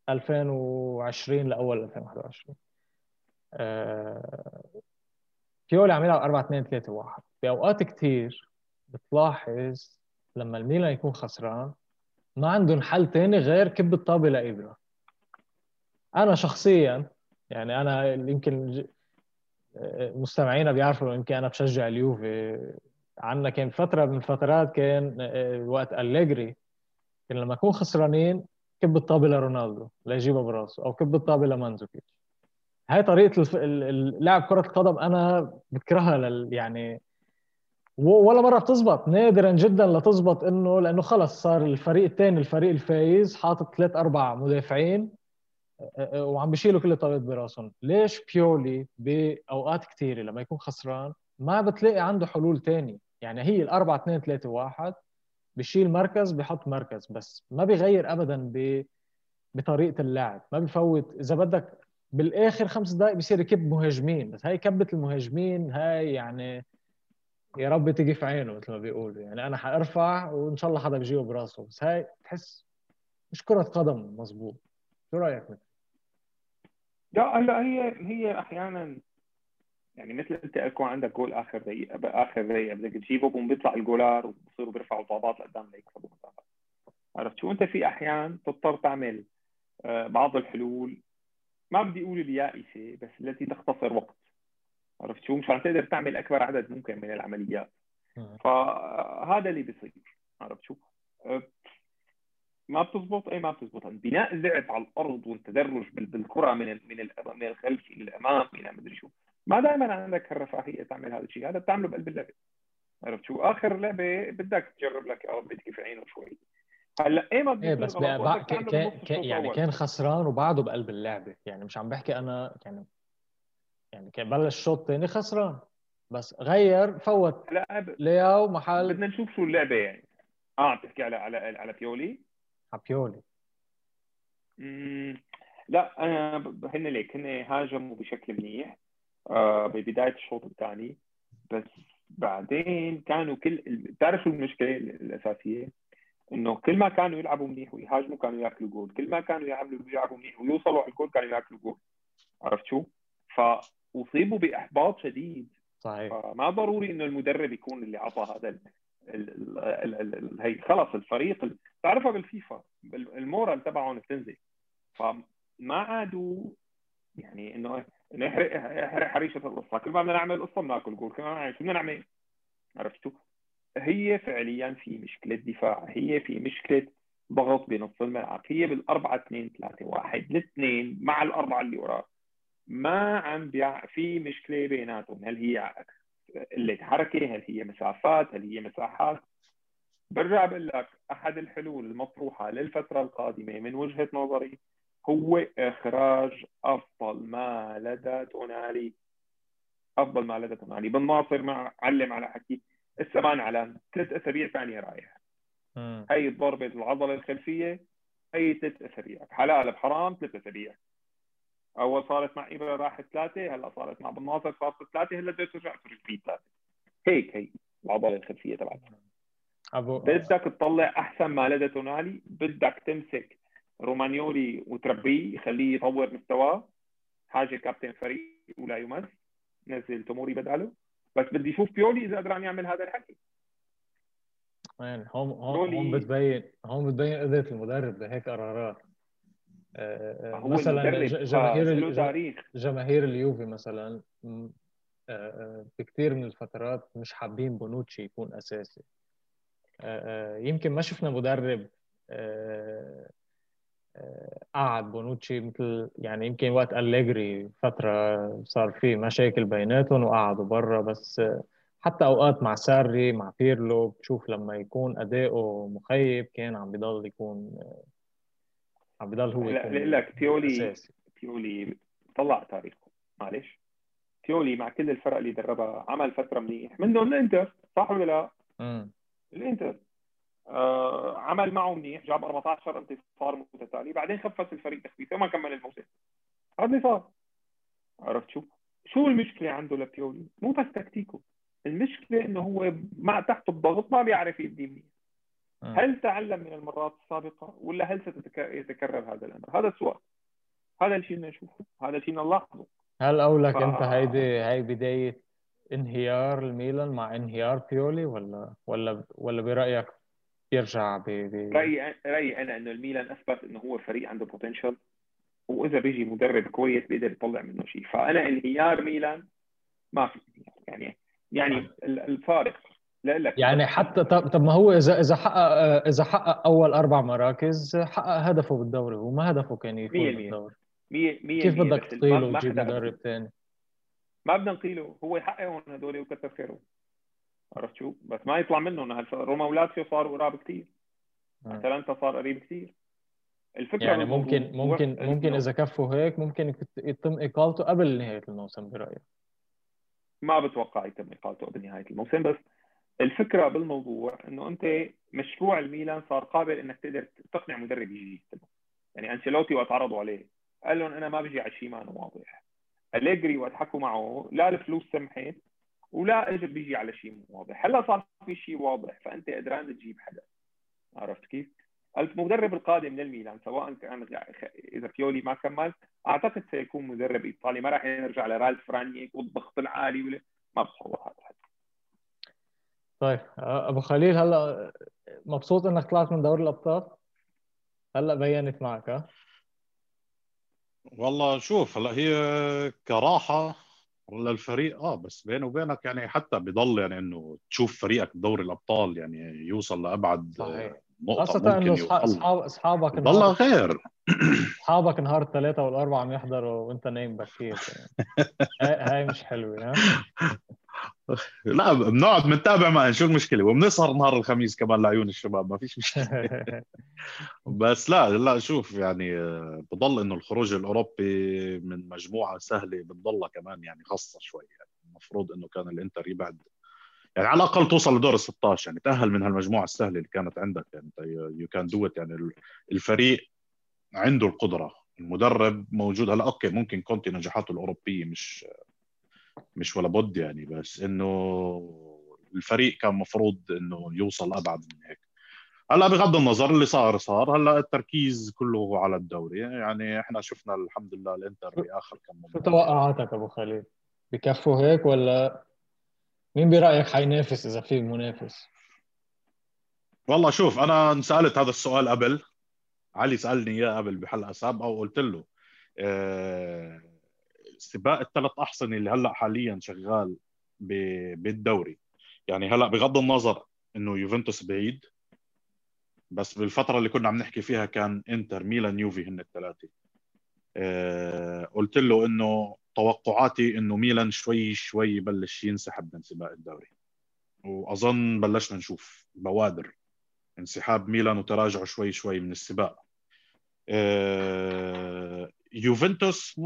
2020 لأول 2021 بيولي عم يلعب 4 2 3 1 باوقات كثير بتلاحظ لما الميلان يكون خسران ما عندهم حل تاني غير كب الطابة لإبرة. أنا شخصيا يعني أنا يمكن مستمعينا بيعرفوا يمكن أنا بشجع اليوفي. عندنا كان فترة من الفترات كان آه، وقت أليجري. كان لما نكون خسرانين كب الطابة لرونالدو ليجيبها براسه أو كب الطابة لمانزوكيتش. هاي طريقة لعب كرة القدم أنا بكرهها لل يعني ولا مرة بتزبط. نادرا جدا لتزبط إنه لأنه خلص صار الفريق الثاني الفريق الفايز حاطط ثلاث أربع مدافعين وعم بيشيلوا كل الطابات براسهم. ليش بيولي بأوقات كثيره لما يكون خسران ما بتلاقي عنده حلول تاني؟ يعني هي الأربعة اثنين ثلاثة واحد بشيل مركز بحط مركز بس. ما بيغير ابدا ب... بطريقة اللعب ما بفوت إذا بدك بالآخر خمس دقائق بصير يكب مهاجمين بس هاي كبه المهاجمين هاي يعني يا رب تيجي في عينه مثل ما بيقولوا. يعني أنا حأرفع وإن شاء الله حدا بيجيبه براسه. بس هاي تحس مش كرة قدم مزبوط شو رأيك مثل لا هلا هي هي أحيانا يعني مثل أنت يكون عندك جول آخر دقيقة آخر دقيقة بدك تجيبه بقوم بيطلع الجولار وبصيروا بيرفعوا طابات لقدام ليكسبوا مسافات عرفت شو؟ أنت في أحيان تضطر تعمل آه، بعض الحلول. ما بدي أقول اليائسة بس التي تختصر وقت. عرفت شو مشان تقدر تعمل أكبر عدد ممكن من العمليات. فهذا اللي بيصير عرفت شو آه، ما بتزبط؟ اي ما بتزبط. بناء اللعب على الأرض والتدرج بالكرة من من من الخلف إلى الأمام إلى مدري شو. ما دائما عندك الرفاهية تعمل هذا الشيء. هذا بتعمله بقلب اللعبه عرفت شو آخر لعبة بدك تجرب لك أو بدك في عينه شوي. هلأ إيه ما إيه بس بقى كان كان يعني كان خسران وبعده بقلب اللعبة. يعني مش عم بحكي أنا يعني يعني كان بلش الشوط الثاني خسران. بس غير فوت لا لياو محل بدنا نشوف شو اللعبة يعني. آه بتحكي على على على بيولي؟ على بيولي. لا أنا هن ليك هن هاجموا بشكل منيح. آه ببداية الشوط الثاني. بس بعدين كانوا كل بتعرف شو المشكلة الأساسية؟ إنه كل ما كانوا يلعبوا منيح ويهاجموا كانوا ياكلوا جول، كل ما كانوا يعملوا يلعبوا منيح ويوصلوا على الجول كانوا ياكلوا جول. عرفت شو؟ فاصيبوا بإحباط شديد. صحيح. فما ضروري إنه المدرب يكون اللي عطى هذا هي خلص الفريق بتعرفها بالفيفا المورال تبعهم بتنزل. فما عادوا يعني إنه إنه يحرق يحرق حريشة القصة. كل ما بدنا نعمل قصة بناكل جول كل ما نعمل شو بدنا نعمل؟ عرفتوا؟ هي فعليا في مشكلة دفاع هي في مشكلة ضغط بنص الملعب هي بالأربعة اثنين ثلاثة واحد الاثنين مع الأربعة اللي وراه ما عم بيع في مشكلة بيناتهم. هل هي قلة حركة هل هي مسافات؟ هل هي مساحات؟ برجع بقول لك أحد الحلول المطروحة للفترة القادمة من وجهة نظري هو إخراج أفضل ما لدى تونالي أفضل ما لدى تونالي بالناصر مع علم على حكي. السمان على ثلاث أسابيع ثانية رايح. هي ضربة العضلة الخلفية هي ثلاث أسابيع. بحلال بحرام ثلاث أسابيع. أول صارت مع إبرة راحت ثلاثة هلأ صارت مع بالناصر صارت ثلاثة هلأ بدها ترجع ترجع ثلاثة؟ هيك هي العضلة الخلفية تبعتها. أبو بدك تطلع أحسن ما لدى تونالي بدك تمسك رومانيولي وتربيه يخليه يطور مستواه. حاجة كابتن فريق ولا يمس نزل توموري بداله. بس بدي أشوف بيولي إذا قدران يعمل هذا الحكي. وين؟ هون هون هون بتبين هون بتبين قدرة المدرب بهيك قرارات. مثلا جماهير جماهير اليوفي مثلا آه، بكثير من الفترات مش حابين بونوتشي يكون أساسي. يمكن ما شفنا مدرب قعد بونوتشي مثل يعني يمكن وقت أليجري فترة صار في مشاكل بيناتهم وقعدوا برا بس حتى أوقات مع ساري مع بيرلو بتشوف لما يكون أداؤه مخيب كان عم بضل يكون عم بضل هو لا لك بيولي بيولي طلع تاريخه. معلش. بيولي مع كل الفرق اللي دربها عمل فترة منيح. منهم الإنتر صح ولا لا؟ امم الإنتر. آه عمل معه منيح جاب 14 انتصار متتالي بعدين خفف الفريق تخفيفه وما كمل الموسم. هذا اللي صار عرفت شو؟ شو المشكلة عنده لبيولي؟ مو بس تكتيكه. المشكلة إنه هو مع تحت الضغط ما بيعرف يبدي منيح. هل تعلم من المرات السابقة ولا هل سيتكرر هذا الأمر؟ هذا السؤال. هذا الشيء اللي نشوفه. هذا الشيء نلاحظه. هل أولك ف... أنت هيدي هي بداية انهيار الميلان مع انهيار بيولي ولا ولا ولا برأيك بيرجع ب رأيي رأيي أنا إنه الميلان أثبت إنه هو فريق عنده بوتنشل وإذا بيجي مدرب كويس بيقدر يطلع منه شيء. فأنا انهيار ميلان ما في. يعني يعني الفارق لك يعني حتى طب, طب ما هو إذا إذا حقق إذا حقق أول أربع مراكز حقق هدفه بالدوري وما هدفه كان يفوز بالدوري. مية مية كيف بدك تطيله وتجيب مدرب ثاني؟ ما بدنا نطيله هو يحققهم هدول وكثر خيره. عرفت شو؟ بس ما يطلع منهم. روما ولاتسيو صاروا قراب كثير أتلانتا صار قريب كثير الفكرة يعني ممكن ممكن ممكن إذا كفوا هيك ممكن يتم إقالته قبل نهاية الموسم برايك ما بتوقع يتم إقالته قبل نهاية الموسم بس الفكرة بالموضوع إنه أنت مشروع الميلان صار قابل إنك تقدر تقنع مدرب يجي يعني أنشيلوتي وقت عرضوا عليه قال لهم أنا ما بجي على شيء ما واضح. أليجري وقت حكوا معه لا الفلوس سمحت ولا اجى بيجي على شيء واضح. هلا صار في شيء واضح فأنت قدران تجيب حدا. عرفت كيف؟ المدرب القادم للميلان سواء كان إذا فيولي ما كمل أعتقد سيكون مدرب إيطالي. ما راح يرجع لرالف رانيك والضغط العالي ولا ما بتصور هذا طيب أبو خليل هلا مبسوط إنك طلعت من دوري الأبطال؟ هلا بينت معك ها؟ والله شوف هلا هي كراحة للفريق آه بس بيني وبينك يعني حتى بضل يعني إنه تشوف فريقك بدوري الأبطال يعني يوصل لأبعد صحيح. نقطة خاصة إنه اصحاب أصحابك والله غير. أصحابك نهار الثلاثة والأربعة عم يحضروا وأنت نايم بكير يعني. هاي مش حلوة ها؟ لا بنقعد بنتابع معهم شو المشكلة؟ وبنسهر نهار الخميس كمان لعيون الشباب ما فيش مشكلة. بس لا لا شوف يعني بضل إنه الخروج الأوروبي من مجموعة سهلة بتضلها كمان يعني خاصة شوي. يعني المفروض إنه كان الإنتر يبعد. يعني على الأقل توصل لدور ال 16 يعني تأهل من هالمجموعة السهلة اللي كانت عندك. يعني you can do يعني الفريق عنده القدرة. المدرب موجود هلا okay ممكن كونتي نجاحاته الأوروبية مش مش ولا بد يعني بس إنه الفريق كان مفروض إنه يوصل أبعد من هيك. هلأ بغض النظر اللي صار صار. هلأ التركيز كله على الدوري. يعني إحنا شفنا الحمد لله الإنتر بآخر كم شو توقعاتك أبو خليل؟ بكفوا هيك ولا مين برأيك حينافس إذا في منافس؟ والله شوف أنا انسالت هذا السؤال قبل. علي سألني إياه قبل بحلقة سابقة وقلت له أه سباق الثلاث احصنه اللي هلأ حاليا شغال بالدوري. يعني هلأ بغض النظر إنه يوفنتوس بعيد بس بالفترة اللي كنا عم نحكي فيها كان إنتر ميلان يوفي هن الثلاثة. أه قلت له إنه توقعاتي إنه ميلان شوي شوي يبلش ينسحب من سباق الدوري. وأظن بلشنا نشوف بوادر انسحاب ميلان وتراجعه شوي شوي من السباق. أه يوفنتوس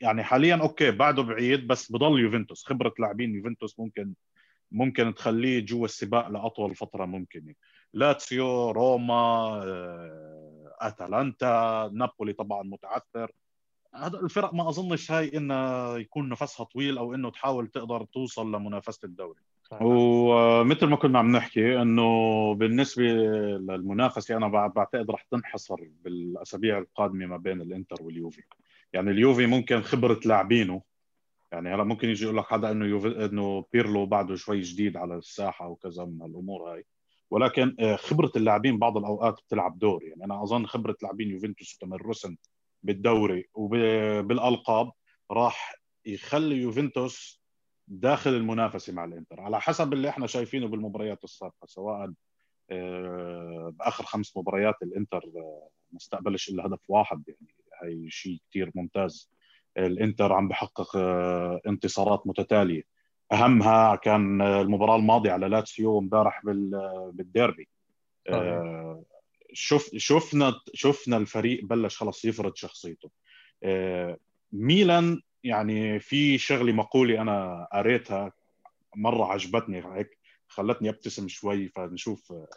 يعني حاليا okay بعده بعيد بس بضل يوفنتوس. خبرة لاعبين يوفنتوس ممكن ممكن تخليه جوا السباق لأطول فترة ممكنه لاتسيو روما آه، أتلانتا نابولي طبعا متعثر. هذا الفرق ما أظنش هاي إنه يكون نفسها طويل أو إنه تحاول تقدر توصل لمنافسة الدوري. ومثل ما كنا عم نحكي إنه بالنسبة للمنافسة أنا بعتقد رح تنحصر بالأسابيع القادمة ما بين الإنتر واليوفي. يعني اليوفي ممكن خبرة لاعبينه. يعني هلا ممكن يجي يقول لك حدا إنه يوفي إنه بيرلو بعده شوي جديد على الساحة وكذا من الأمور هاي. ولكن آه، خبرة اللاعبين بعض الأوقات بتلعب دور يعني أنا أظن خبرة لاعبين يوفنتوس وتمرسهم بالدوري وبالالقاب راح يخلي يوفنتوس داخل المنافسة مع الإنتر. على حسب اللي إحنا شايفينه بالمباريات السابقة سواء آه، بآخر خمس مباريات الإنتر آه، ما استقبلش إلا هدف واحد يعني. هي شيء كثير ممتاز. الإنتر عم بحقق آه، انتصارات متتالية. أهمها كان المباراة الماضية على لاتسيو امبارح بالديربي. شوف شفنا شفنا الفريق بلش خلص يفرض شخصيته. ميلان يعني في شغله مقوله أنا قريتها مرة عجبتني هيك خلتني أبتسم شوي فنشوف آه،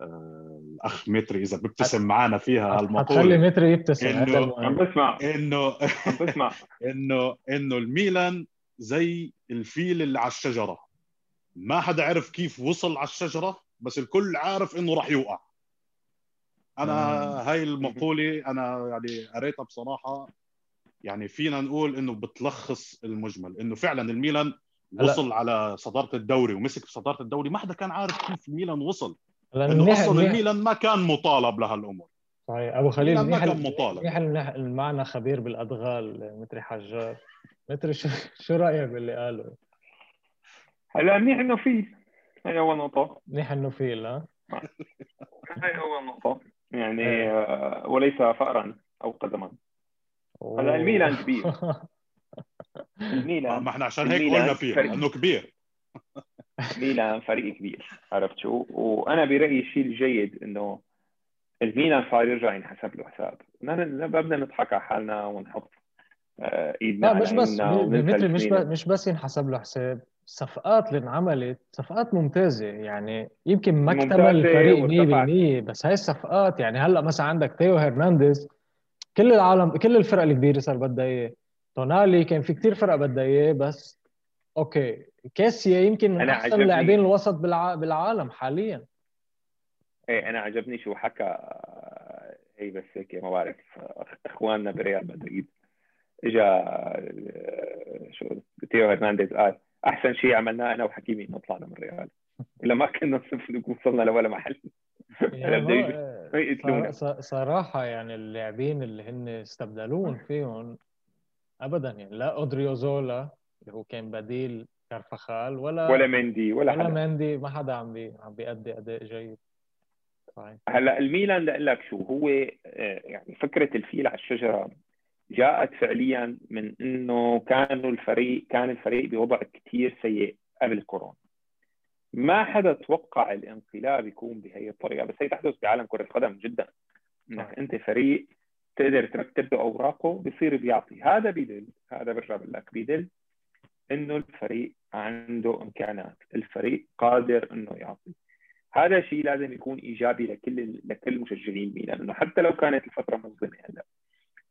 الأخ متري إذا بيبتسم معنا فيها المقولة. خلي متري يبتسم إنه عم بسمع إنه بسمع إنه إنه الميلان زي الفيل اللي على الشجرة. ما حدا عرف كيف وصل على الشجرة بس الكل عارف إنه راح يوقع. أنا هاي المقولة أنا يعني قريتها بصراحة. يعني فينا نقول إنه بتلخص المجمل إنه فعلا الميلان وصل على صدارة الدوري ومسك بصدارة الدوري. ما حدا كان عارف كيف الميلان وصل. لأنه أصلا الميلان ما كان مطالب لهالامور صحيح. أبو خليل ما كان مطالب. منيح معنا خبير بالأدغال متري حجار. متري شو, شو رايك باللي قاله؟ هلا منيح إنه في. هي أول نقطة. منيح إنه في لا؟ هي أول نقطة. يعني إيه. وليس فأرا أو قدما. هلا الميلان كبير. الميلان. ما إحنا عشان هيك قلنا فيه لأنه كبير. ميلان فريق كبير عرفت شو؟ وأنا برأيي الشيء الجيد إنه الميلان صار يرجع ينحسب له حساب. ما بدنا نضحك على حالنا ونحط آه، إيدنا لا مش بس مثل مش بس مش بس ينحسب له حساب الصفقات اللي انعملت صفقات ممتازة. يعني يمكن ما اكتمل الفريق 100% بس هاي الصفقات يعني هلأ مثلا عندك تيو هرنانديز كل العالم كل الفرق الكبيرة صار بدها إياه. تونالي كان في كثير فرق بدها إياه بس okay. كيسييه يمكن من أحسن لاعبين الوسط بالعالم حاليا. إيه أنا عجبني شو حكى هي بس هيك ما بعرف. إخواننا بريال مدريد. اجى شو تيو هرنانديز قال أحسن شيء عملناه أنا وحكيمي إنه طلعنا من الريال إلا ما كنا وصلنا لولا محل. يعني صراحة يعني اللاعبين اللي هن استبدلون فيهم ابدا يعني لا اودريوزولا اللي هو كان بديل كارفخال ولا ولا مندي ولا, ولا حدا. مندي ما حدا عم بي عم بيأدي أداء جيد. صحيح. هلأ الميلان لاقول لك شو هو آه، يعني فكرة الفيل على الشجرة جاءت فعليا من إنه كانوا الفريق كان الفريق بوضع كثير سيء قبل كورونا. ما حدا توقع الانقلاب يكون بهي الطريقة بس هي تحدث بعالم كرة القدم جدا. إنك أنت فريق تقدر ترتب له أوراقه بصير بيعطي. هذا بيدل هذا برجع بقول لك بيدل إنه الفريق عنده امكانات الفريق قادر إنه يعطي هذا شيء لازم يكون إيجابي لكل لكل مشجعين ميلان إنه حتى لو كانت الفترة مظلمه هلأ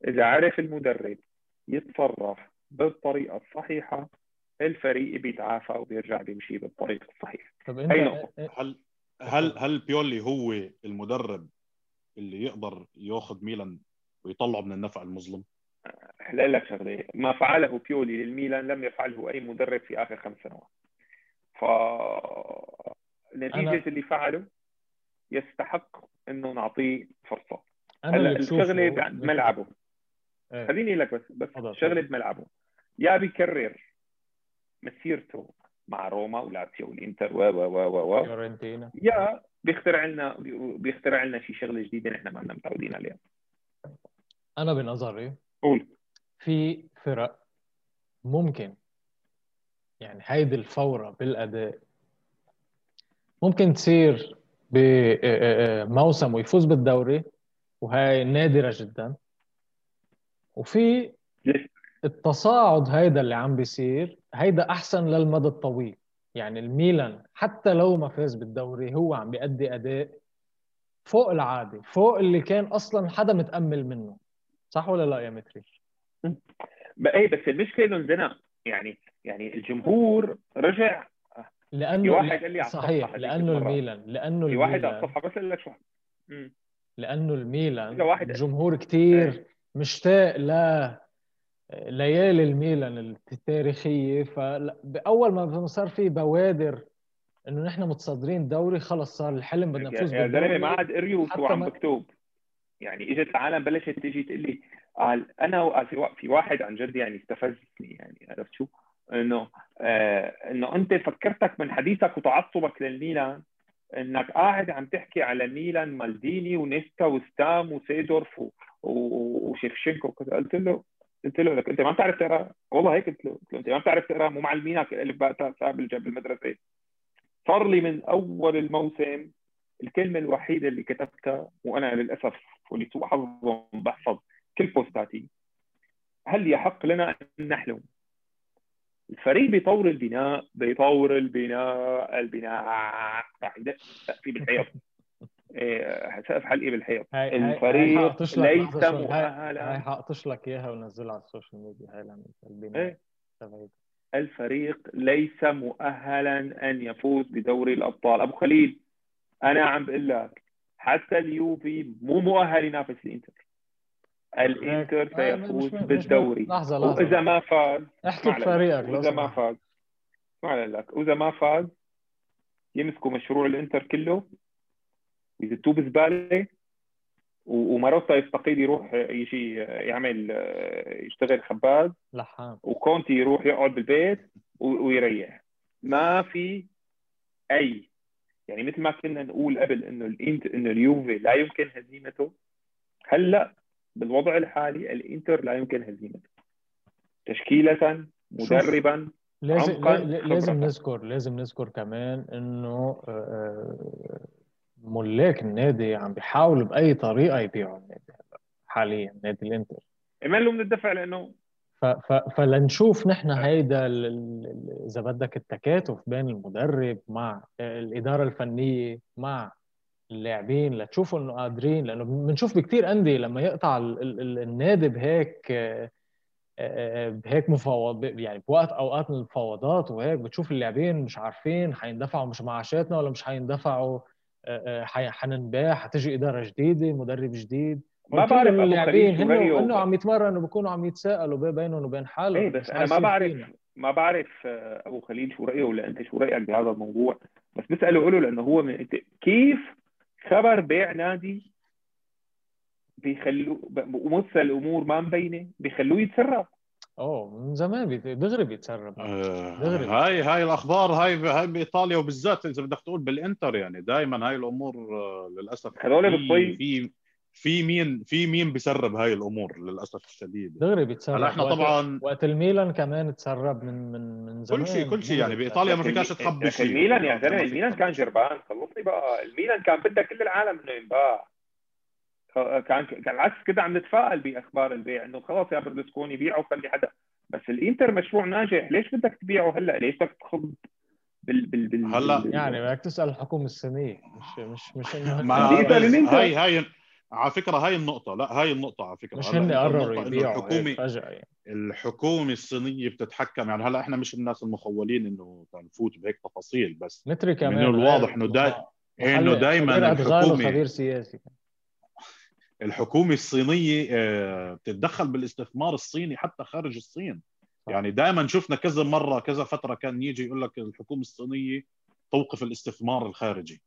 إذا عرف المدرب يتصرف بالطريقة الصحيحة الفريق بيتعافى وبيرجع بيمشي بالطريق الصحيح طب أنت نقطة. هل هل هل بيولي هو المدرب اللي يقدر ياخذ ميلان ويطلعه من النفع المظلم؟ أحلى لك شغلة. ما فعله بيولي للميلان لم يفعله أي مدرب في آخر خمس سنوات. ف نتيجة أنا... اللي فعله يستحق إنه نعطيه فرصة. هلا الشغلة بملعبه إيه. خليني لك بس بس شغلة بملعبه يا بيكرر مسيرته مع روما ولاتسيو والإنتر و و و و فيورنتينا. يا بيخترع لنا بيخترع لنا شيء شغلة جديدة نحن ما متعودين عليها. أنا بنظري قول. في فرق ممكن يعني هيدي الفورة بالأداء. ممكن تصير بموسم ويفوز بالدوري وهي نادرة جدا. وفي التصاعد هيدا اللي عم بيصير هيدا أحسن للمدى الطويل. يعني الميلان حتى لو ما فاز بالدوري هو عم بيأدي أداء فوق العادي فوق اللي كان أصلا حدا متأمل منه. صح ولا لا يا متري؟ إيه بس المشكلة إنه عندنا يعني يعني الجمهور رجع. لأنه في واحد قال لي على صحيح لأنه الميلان لأنه في واحد على الصفحة بس لك شو؟ لأنه الميلان الجمهور كثير إيه. مشتاق ل ليالي الميلان التاريخية. فاول ما صار في بوادر إنه نحن متصدرين الدوري خلص صار الحلم بدنا نفوز بالدوري يا زلمة ما عاد قريوا شو عم مكتوب يعني اجت العالم بلشت تيجي تقول لي قال أنا في واحد عن جد يعني استفزني يعني عرفت شو؟ إنه آه إنه أنت فكرتك من حديثك وتعصبك للميلان إنك قاعد عم تحكي على ميلان مالديني ونيستا وستام وسيدورف وشيفشينكو. وكذا قلت له قلت له لك أنت ما بتعرف تقرأ؟ والله هيك. قلت له قلت له أنت ما بتعرف تقرأ؟ مو معلمينك. الف باء تاء بالمدرسة صار لي من أول الموسم الكلمة الوحيدة اللي كتبتها وأنا للأسف ولسوء حظ بحفظ كل بوستاتي هل يحق لنا أن نحلم؟ الفريق بيطور البناء بيطور البناء البناء. راح يدق في بالحيط إيه، سقف حلقي بالحيط الفريق ليس مؤهلا. هاي حاطش لك إياها ونزلها على ال social media. هاي البناء. إيه؟ الفريق ليس مؤهلا أن يفوز بدوري الأبطال. أبو خليل أنا عم بقول لك حتى اليوفي مو مؤهل ينافس الإنتر. الإنتر سيفوز بالدوري. لحظة لحظة. وإذا ما فاز احكي بفريقك اذا ما فاز اسمع لك وإذا ما فاز يمسكوا مشروع الإنتر كله. ويزتوه بزباله وماروتا يستقيل يروح يجي يعمل يشتغل خباز. لحام. وكونتي يروح يقعد بالبيت ويريح. ما في أي يعني مثل ما كنا نقول قبل إنه الانت إنه اليوفي لا يمكن هزيمته هلأ بالوضع الحالي الإنتر لا يمكن هزيمته. تشكيله مدربا لازم لازم نذكر لازم نذكر كمان إنه آه، آه، ملاك النادي عم بيحاولوا بأي طريقة يبيعوا النادي حاليا نادي الإنتر. له من الدفع لأنه فلنشوف نحن هيدا إذا بدك التكاتف بين المدرب مع الإدارة الفنية مع اللاعبين لتشوفوا إنه قادرين لأنه بنشوف بكثير أندية لما يقطع النادي بهيك بهيك مفاوض يعني بوقت أوقات من المفاوضات وهيك بتشوف اللاعبين مش عارفين حيندفعوا مش معاشاتنا ولا مش حيندفعوا حننباع حتجي إدارة جديدة مدرب جديد. ما بعرف اللاعبين هن انه عم يتمرنوا بيكونوا عم يتساءلوا بينهم وبين حالهم. إيه بس أنا ما بعرف فينا. ما بعرف آه، أبو خليل شو رأيه ولا أنت شو رأيك بهذا الموضوع. بس بسأله له لأنه هو من كيف خبر بيع نادي بيخلوه ومثل الأمور ما مبينة؟ بيخلوه يتسرب. أوه من زمان دغري بيتسرب. آه، دغري هاي هاي الأخبار هاي هاي بإيطاليا وبالذات إذا بدك تقول بالإنتر يعني دائما هاي الأمور آه، للأسف هذول بالطي في في مين في مين بيسرب هاي الأمور للأسف الشديد؟ دغري بيتسرب. هلا إحنا طبعا وقت الميلان كمان تسرب من من من زمان كل شيء كل شيء يعني بإيطاليا ما فيكاش تخبي شيء. الميلان يا زلمه الميلان كان جربان خلصني بقى. الميلان كان بدها كل العالم إنه ينباع. كان كان العكس كده عم نتفائل بأخبار البيع إنه خلاص يا برلسكوني بيعوا خلي حدا. بس الإنتر مشروع ناجح. ليش بدك تبيعه هلأ؟ ليش بدك تخض بال بال بال هلأ يعني بدك تسأل الحكومة الصينية. مش مش مش انه هاي هاي على فكرة هاي النقطة لا هاي النقطة على فكرة. مش هن قرروا يبيعوا الحكومة فجأة يعني. الحكومة الصينية بتتحكم يعني هلأ إحنا مش الناس المخولين إنه نفوت بهيك تفاصيل بس متري كمان من الواضح إنه دائما إنه دائما الحكومة خبير سياسي. الحكومة الصينية آه، بتتدخل بالاستثمار الصيني حتى خارج الصين. يعني دائما شفنا كذا مرة كذا فترة كان يجي يقول لك الحكومة الصينية توقف الاستثمار الخارجي.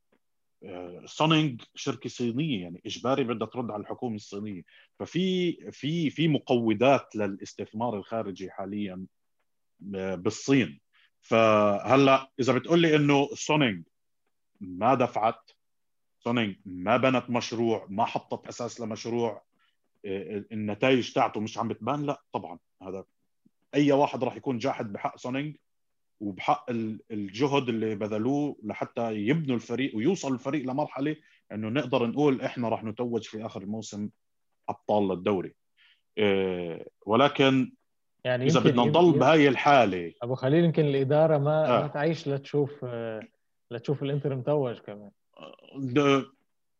سونينج شركة صينية يعني إجباري بدها ترد على الحكومة الصينية. ففي في في مقوضات للاستثمار الخارجي حاليا آه، بالصين. فهلأ إذا بتقول لي إنه سونينج ما دفعت سونينج ما بنت مشروع ما حطت أساس لمشروع آه، النتائج تاعته مش عم بتبان لا طبعا. هذا أي واحد راح يكون جاحد بحق سونينج وبحق الجهد اللي بذلوه لحتى يبنوا الفريق ويوصل الفريق لمرحلة إنه نقدر نقول إحنا راح نتوج في آخر الموسم أبطال للدوري إيه، ولكن يعني إذا بدنا نضل بهاي الحاله أبو خليل يمكن الإدارة ما آه. ما تعيش لتشوف لتشوف الإنتر متوج كمان.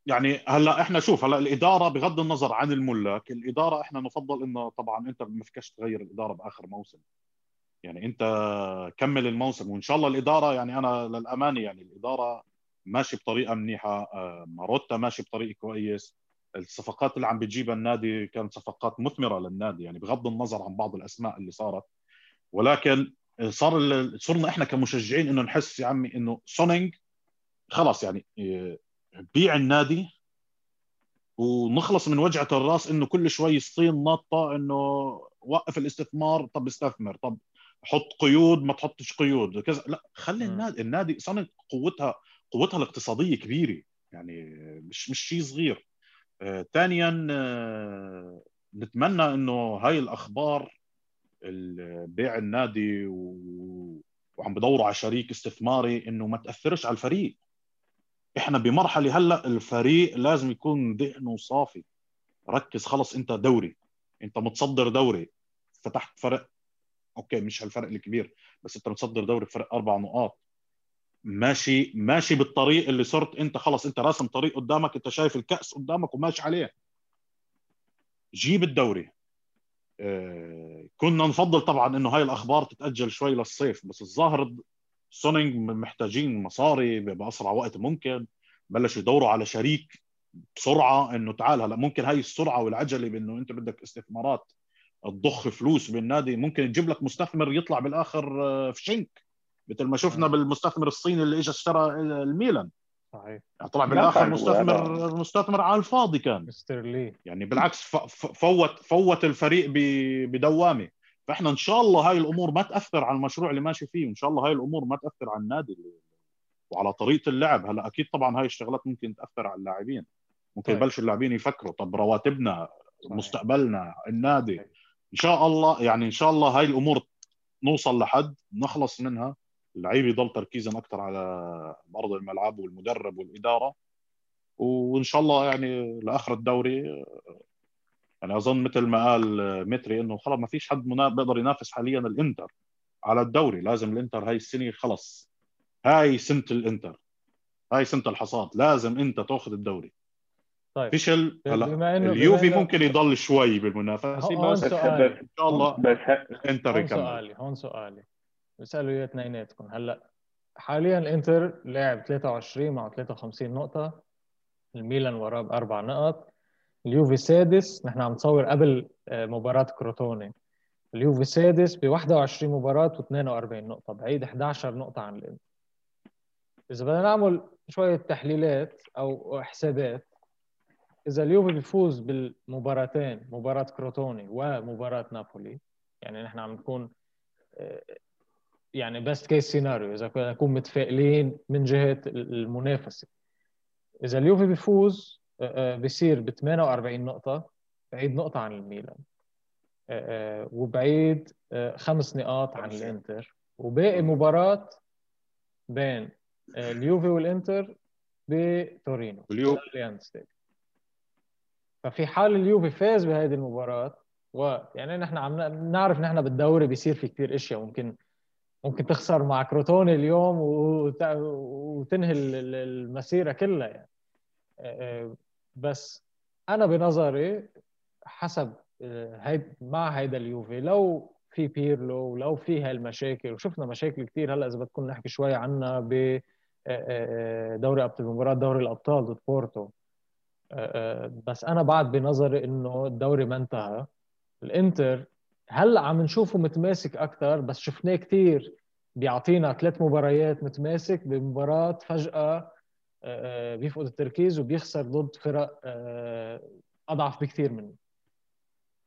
يعني هلأ إحنا شوف هلأ الإدارة بغض النظر عن الملاك الإدارة إحنا نفضل إنه طبعا انت ما فيكش تغير الإدارة بآخر موسم. يعني انت كمل الموسم وإن شاء الله الإدارة يعني أنا للأمانة يعني الإدارة ماشي بطريقة منيحة آه، ماروتا ماشي بطريق كويس الصفقات اللي عم بتجيبها النادي كانت صفقات مثمرة للنادي يعني بغض النظر عن بعض الأسماء اللي صارت. ولكن صار صرنا إحنا كمشجعين إنه نحس يا عمي إنه سونينج خلاص يعني آه، بيع النادي ونخلص من وجعة الرأس إنه كل شوي الصين ناطه إنه وقف الاستثمار طب استثمر طب حط قيود ما تحطش قيود كذا. لا خلي النادي النادي صنع قوتها قوتها الاقتصادية كبيرة يعني مش مش شيء صغير. آه، ثانيا آه نتمنى إنه هاي الأخبار بيع النادي و... وعم بدوروا على شريك استثماري إنه ما تأثرش على الفريق. إحنا بمرحلة هلأ الفريق لازم يكون ذهنه صافي. ركز خلص أنت دوري. أنت متصدر دوري. فتحت فرق أوكي مش هالفرق الكبير بس أنت متصدر دوري بفرق أربع نقاط. ماشي ماشي بالطريق اللي صرت أنت خلص أنت راسم طريق قدامك أنت شايف الكأس قدامك وماشي عليه. جيب الدوري. آه، كنا نفضل طبعا إنه هاي الأخبار تتأجل شوي للصيف بس الظاهر سونينج محتاجين مصاري بأسرع وقت ممكن. بلشوا يدوروا على شريك بسرعة إنه تعال هلا ممكن هاي السرعة والعجلة بإنه أنت بدك استثمارات تضخ فلوس بالنادي ممكن تجيب لك مستثمر يطلع بالآخر آه، فيشنك مثل ما شفنا بالمستثمر الصيني اللي اجى اشترى الميلان. صحيح. طلع بالآخر مستثمر مستثمر على الفاضي كان. مستر لي. يعني بالعكس فوت فوت الفريق بدوامة. فإحنا إن شاء الله هاي الأمور ما تأثر على المشروع اللي ماشي فيه وإن شاء الله هاي الأمور ما تأثر على النادي وعلى طريقة اللعب. هلا أكيد طبعا هاي الشغلات ممكن تأثر على اللاعبين. ممكن. يبلشوا اللاعبين يفكروا طب رواتبنا. مستقبلنا النادي. إن شاء الله يعني إن شاء الله هاي الأمور نوصل لحد نخلص منها. اللعيب يضل تركيزا أكثر على أرض الملعب والمدرب والإدارة. وإن شاء الله يعني لآخر الدوري يعني أظن مثل ما قال متري إنه خلص ما فيش حد بيقدر ينافس حاليا الإنتر على الدوري. لازم الإنتر هاي السنة خلص. هاي سنة الإنتر. هاي سنة الحصاد. لازم إنت تاخذ الدوري. طيب فشل هلا اليوفي ممكن يضل شوي بالمنافسة. بس إن شاء الله بس انتر هون سؤالي هون سؤالي. بسألوا اياه اثنيناتكم. هلا حاليا الإنتر لاعب 23 مع 53 نقطة. الميلان وراه بأربع نقط. اليوفي سادس نحن عم نصور قبل آه، مباراة كروتوني. اليوفي سادس ب 21 مباراة و42 نقطة. بعيد 11 نقطة عن الإنتر. إذا بدنا نعمل شوية تحليلات أو حسابات إذا اليوفي بيفوز بالمباراتين مباراة كروتوني ومباراة نابولي يعني نحن عم نكون آه، يعني best case scenario إذا كنا نكون متفائلين من جهة المنافسة. إذا اليوفي بيفوز بصير ب 48 نقطة بعيد نقطة عن الميلان. وبعيد خمس نقاط عن الإنتر. وباقي مباراة بين اليوفي والإنتر بتورينو. ففي حال اليوفي فاز بهذه المباراة ويعني نحن عم نعرف نحن بالدوري بيصير في كثير إشياء ممكن ممكن تخسر مع كروتوني اليوم وتنهي المسيرة كلها يعني. بس أنا بنظري حسب هيد مع هيدا اليوفي لو في بيرلو لو في هالمشاكل وشفنا مشاكل كثير هلأ إذا بدكم نحكي شوي عنها ب دوري أبطال مباراه دوري الأبطال ضد بورتو. بس أنا بعد بنظري إنه الدوري ما انتهى. الإنتر هلأ عم نشوفه متماسك أكثر بس شفناه كثير بيعطينا ثلاث مباريات متماسك بمباراة فجأة آه، آه، بيفقد التركيز وبيخسر ضد فرق آه، أضعف بكثير منه.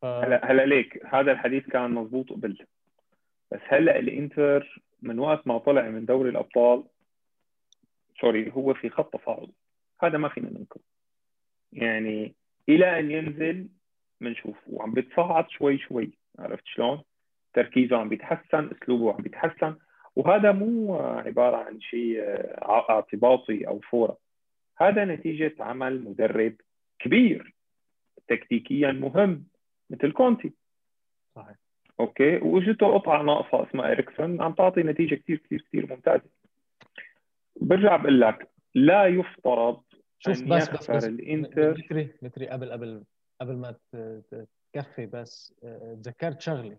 ف... هلأ هلأ ليك هذا الحديث كان مضبوط قبل بس هلأ الإنتر من وقت ما طلع من دوري الأبطال sorry هو في خط تصاعد هذا ما فينا ننكر. يعني إلى أن ينزل بنشوف وعم بيتصاعد شوي شوي عرفت شلون؟ تركيزه عم بيتحسن أسلوبه عم بيتحسن. وهذا مو عبارة عن شيء اعتباطي أو فورة. هذا نتيجة عمل مدرب كبير. تكتيكيا مهم مثل كونتي. صحيح. أوكي؟ وإجته قطعة ناقصة اسمها إريكسون عم تعطي نتيجة كثير كثير كثير ممتازة. برجع بقول لك لا يفترض شوف بس بس, بس الإنتر. متري متري قبل قبل قبل ما تكفي بس آه، تذكرت شغلة.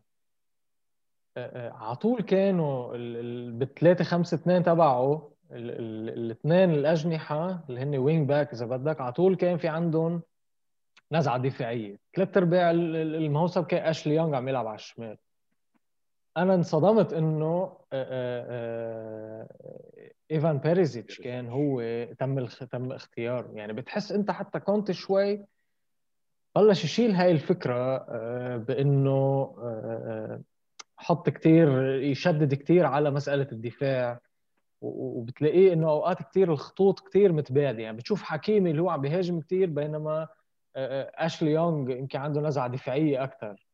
آه، آه، على طول كانوا ب 3 5 2 تبعه الاثنين الأجنحة اللي هن wing back إذا بدك على طول كان في عندهم نزعة دفاعية. ثلاث أرباع الموسم كان أشلي يونغ عم يلعب على الشمال. أنا انصدمت إنه إيفان بيريزيتش كان هو تم تم اختياره. يعني بتحس أنت حتى كنت شوي بلش يشيل هاي الفكرة آه، بإنه آه، آه، حط كثير يشدد كثير على مسألة الدفاع. وبتلاقيه إنه أوقات كثير الخطوط كثير متباعده يعني بتشوف حكيمي اللي هو عم بيهاجم كثير بينما أشلي يونغ يمكن عنده نزعة دفاعية أكثر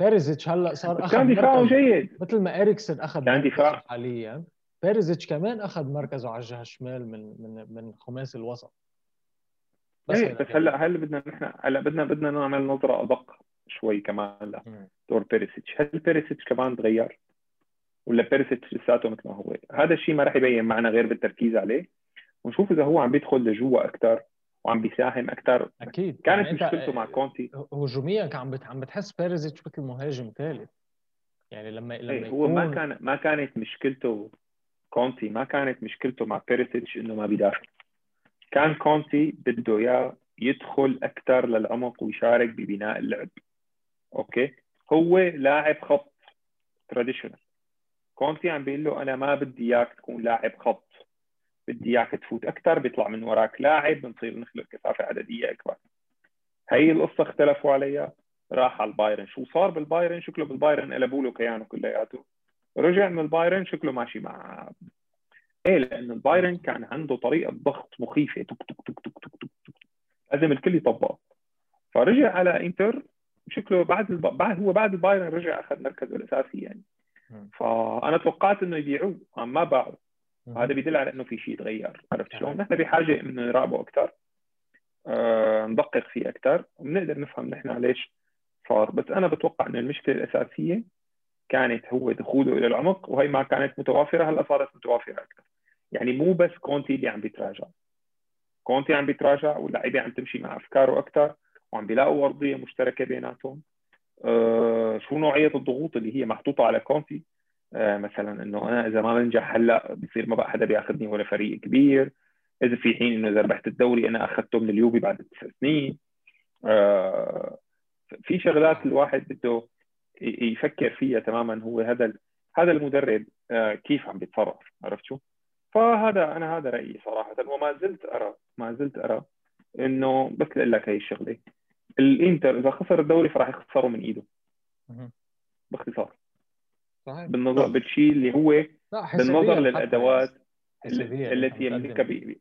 بيريزيتش هلأ صار أخذ كان دفاعه جيد. مثل ما اريكسن أخذ كان دفاع حاليا. بيريزيتش كمان اخذ مركزه على الجهة الشمال من من من خماس الوسط. بس إيه بس هلا هل بدنا نحن هلا بدنا بدنا نعمل نظرة أدق شوي كمان لدور بيريسيتش هل بيريسيتش كمان تغير؟ ولا بيريسيتش لساته مثل ما هو؟ هذا الشيء ما راح يبين معنا غير بالتركيز عليه. ونشوف إذا هو عم بيدخل لجوا أكثر وعم بيساهم أكثر أكيد. كانت يعني مشكلته مع كونتي. هجوميا كان عم عم بتحس بيريزيتش مثل مهاجم ثالث. يعني لما لما إيه هو ما كان ما كانت مشكلته كونتي ما كانت مشكلته مع بيريسيتش إنه ما بيدافع. كان كونتي بده إياه يدخل أكثر للعمق ويشارك ببناء اللعب. أوكي؟ هو لاعب خط. traditional كونتي عم بيقول له أنا ما بدي إياك تكون لاعب خط. بدي إياك تفوت أكثر بيطلع من وراك لاعب بنصير نخلق كثافة عددية أكبر. هي القصة اختلفوا عليها. راح على البايرن. شو صار بالبايرن؟ شكله بالبايرن؟ قلبوا له كيانه كلياته. رجع من البايرن شكله ماشي مع إيه لأن البايرن كان عنده طريقة ضغط مخيفة. تك تك تك تك تك تك, تك. لازم الكل يطبق فرجع على إنتر شكله بعد الب... بعد هو بعد البايرن رجع أخذ مركزه الأساسي يعني. فأنا توقعت إنه يبيعوه ما باعوا هذا بيدل على إنه في شيء تغير عرفت شلون؟ نحن بحاجة إنه نراقبه أكثر أه ندقق فيه أكثر وبنقدر نفهم نحن ليش صار. بس أنا بتوقع إنه المشكلة الأساسية كانت هو دخوله إلى العمق وهي ما كانت متوافرة هلأ صارت متوافرة أكثر. يعني مو بس كونتي اللي عم بيتراجع. كونتي عم بيتراجع واللعيبه عم تمشي مع أفكاره أكثر وعم بيلاقوا أرضية مشتركة بيناتهم. أه شو نوعية الضغوط اللي هي محطوطة على كونتي؟ أه مثلا إنه أنا إذا ما بنجح هلأ بصير ما بقى حدا بياخذني ولا فريق كبير. إذا في حين إنه إذا ربحت الدوري أنا أخذته من اليوفي بعد تسع سنين. أه في شغلات الواحد بده يفكر فيها تماما. هو هذا هذا المدرب آه، كيف عم بيتصرف؟ عرفت شو؟ فهذا أنا هذا رأيي صراحة وما زلت أرى ما زلت أرى إنه بس أقول لك هي الشغلة. الإنتر إذا خسر الدوري فراح يخسره من إيده. باختصار. صحيح. بالنظر بالشيء اللي هو بالنظر للأدوات التي يملكها بي...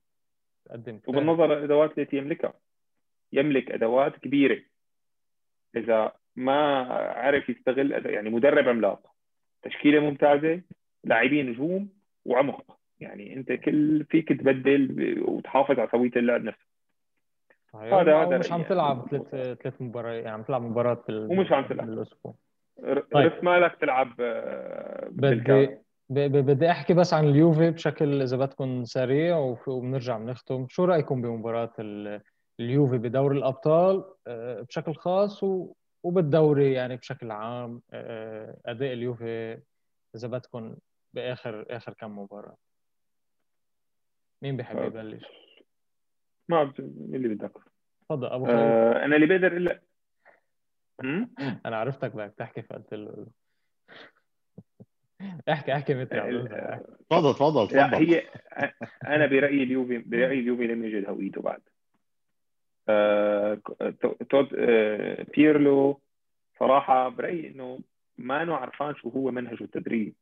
وبالنظر للأدوات التي يملكها يملك أدوات كبيرة. إذا ما عرف يستغل يعني مدرب عملاق. تشكيلة ممتازة لاعبين نجوم وعمق. يعني أنت كل فيك تبدل وتحافظ على سويه اللعب نفسه. هذا هذا مش عم تلعب ثلاث ثلاث مباريات يعني عم تلعب مباراة في ومش عم تلعب. بالاسبوع طيب. رس مالك تلعب آه، بدي بدي أحكي بس عن اليوفي بشكل إذا بدكم سريع وبنرجع بنختم. شو رأيكم بمباراة اليوفي بدوري الأبطال آه، بشكل خاص وبالدوري يعني بشكل عام آه، أداء اليوفي إذا بدكم بآخر آخر كم مباراة. مين بحب آه. يبلش؟ ما اللي بدك. تفضل أبو خالد. آه أنا اللي بقدر الا أنا عرفتك بدك تحكي فقلت له. احكي احكي متى تفضل تفضل تفضل. هي أنا برأيي اليوفي برأيي اليوفي لم يجد هويته بعد. تود آه، بيرلو صراحة برأيي إنه ما عرفان شو هو منهجه التدريب.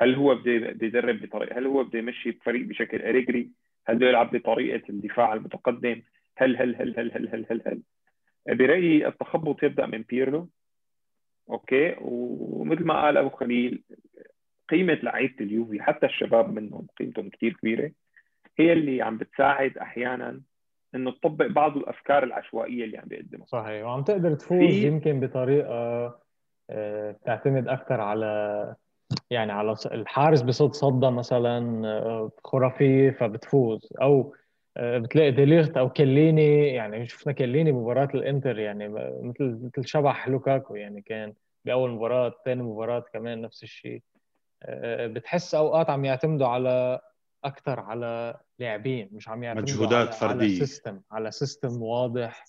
هل هو بده يدرب بطريقه هل هو بده يمشي فريق بشكل أريجري؟ هل بده يلعب بطريقة الدفاع المتقدم؟ هل هل هل هل هل هل هل, هل. برأيي التخبط يبدأ من بيرلو okay؟ ومثل ما قال أبو خليل قيمة لعيبة اليوفي حتى الشباب منهم قيمتهم كثير كبيرة هي اللي عم بتساعد أحيانا إنه تطبق بعض الأفكار العشوائية اللي عم بيقدمها. صحيح. وعم تقدر تفوز يمكن بطريقة آه، تعتمد أكثر على يعني على الحارس بصد صدة مثلا آه، خرافيه فبتفوز. أو آه، بتلاقي ديليغت أو كليني يعني شفنا كليني بمباراه الإنتر يعني مثل مثل شبح لوكاكو يعني كان بأول مباراة ثاني مباراة كمان نفس الشيء. بتحس أوقات عم يعتمدوا على أكثر على لاعبين مش عم يعتمدوا مجهودات على فردية. على system على system واضح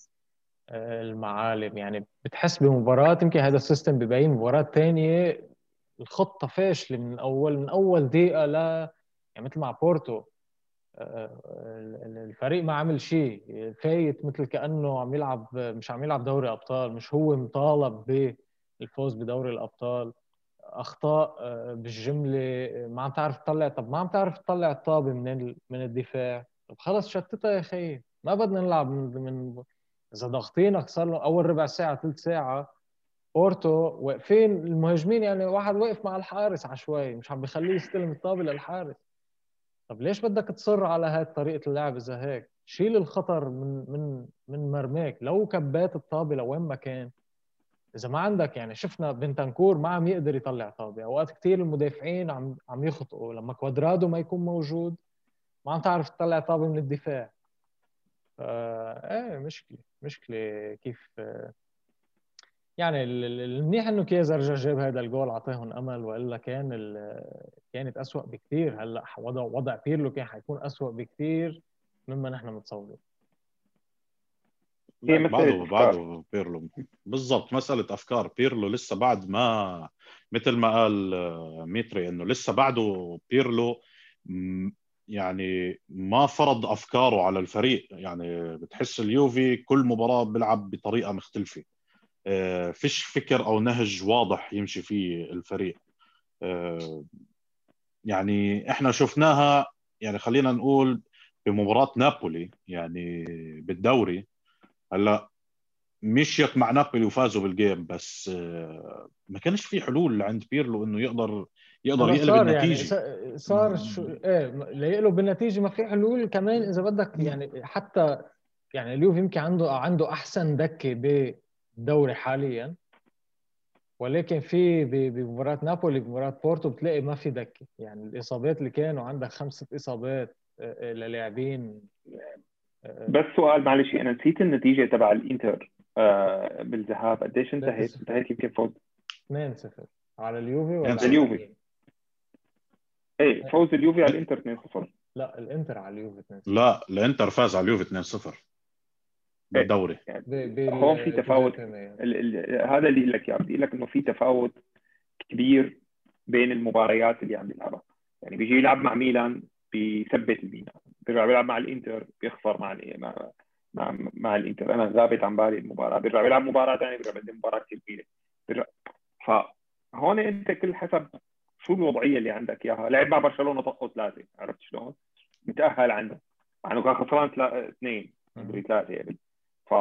آه، المعالم. يعني بتحس بمباراة يمكن هذا ال system ببين مباراة ثانية الخطة فاشلة من اول من أول دقيقة ل يعني مثل مع بورتو. آه، الفريق ما عمل شيء. فايت مثل كأنه عم يلعب مش عم يلعب دوري أبطال مش هو مطالب بالفوز بدوري الأبطال. أخطاء آه، بالجملة ما عم تعرف تطلع طب ما عم تعرف تطلع الطابه من من الدفاع. طب خلص شتتها يا خيي ما بدنا نلعب من, من إذا ضاغطينك صار له أول ربع ساعة ثلث ساعة. بورتو واقفين المهاجمين يعني واحد واقف مع الحارس عشوائي مش عم بخليه يستلم الطابة للحارس. طب ليش بدك تصر على هاي طريقة اللعب إذا هيك؟ شيل الخطر من من من مرماك. لو كبات الطابة لوين ما كان. إذا ما عندك يعني شفنا بنتنكور ما عم يقدر يطلع طابة. أوقات كثير المدافعين عم عم يخطئوا. لما كوادرادو ما يكون موجود ما عم تعرف تطلع طابة من الدفاع. إيه مشكلة مشكلة كيف يعني المنيح إنه كييزا رجع جاب هذا الجول أعطاهم أمل وإلا كان كانت اسوء بكثير هلأ وضع وضع بيرلو كان حيكون اسوء بكثير مما نحن متصورين. هي مسألة بعده بعده بيرلو. بالضبط مسألة أفكار. بيرلو لسه بعد ما مثل ما قال آه، متري إنه لسه بعده بيرلو يعني ما فرض أفكاره على الفريق. يعني بتحس اليوفي كل مباراة بيلعب بطريقة مختلفة. آه، فيش فكر أو نهج واضح يمشي فيه الفريق. آه، يعني إحنا شفناها يعني خلينا نقول بمباراة نابولي يعني بالدوري هلا مشيت مع نابولي وفازوا بالجيم بس آه، ما كانش في حلول عند بيرلو إنه يقدر يقدر يقلب صار النتيجة. يعني صار شو إيه ليقلب بالنتيجة ما في حلول. كمان إذا بدك يعني حتى يعني اليوفي يمكن عنده عنده أحسن دكة بالدوري حاليا ولكن في بمباراة نابولي بمباراة بورتو بتلاقي ما في دكة. يعني الإصابات اللي كانوا عندك خمسة إصابات آه، آه، للاعبين بس سؤال معلش أنا نسيت النتيجة تبع الإنتر بالذهاب. قديش انتهت؟ انتهت يمكن فوز. 2-0 على اليوفي ولا على اليوفي. إيه فوز اليوفي على الإنتر 2-0 لا الإنتر على اليوفي 2-0 لا الإنتر فاز على اليوفي 2-0 بالدوري. يعني هون في تفاوت. ال ال هذا اللي لك اياه بدي لك إنه في تفاوت كبير بين المباريات اللي عم يلعبها يعني بيجي يلعب مع ميلان بيثبت الميلان. بيرجع بيلعب مع الإنتر بيخسر مع مع مع, مع الإنتر. أنا ثابت عن بالي المباراة. بيرجع بيلعب مباراة ثانية بيرجع بيقدم مباراة كثير كبيرة. بيرجع فهون أنت كل حسب شو الوضعية اللي عندك إياها. لعب مع برشلونة طقوا ثلاثة عرفت شلون؟ متأهل عنه مع انه كان خسران اثنين ثلاثة يعني. ف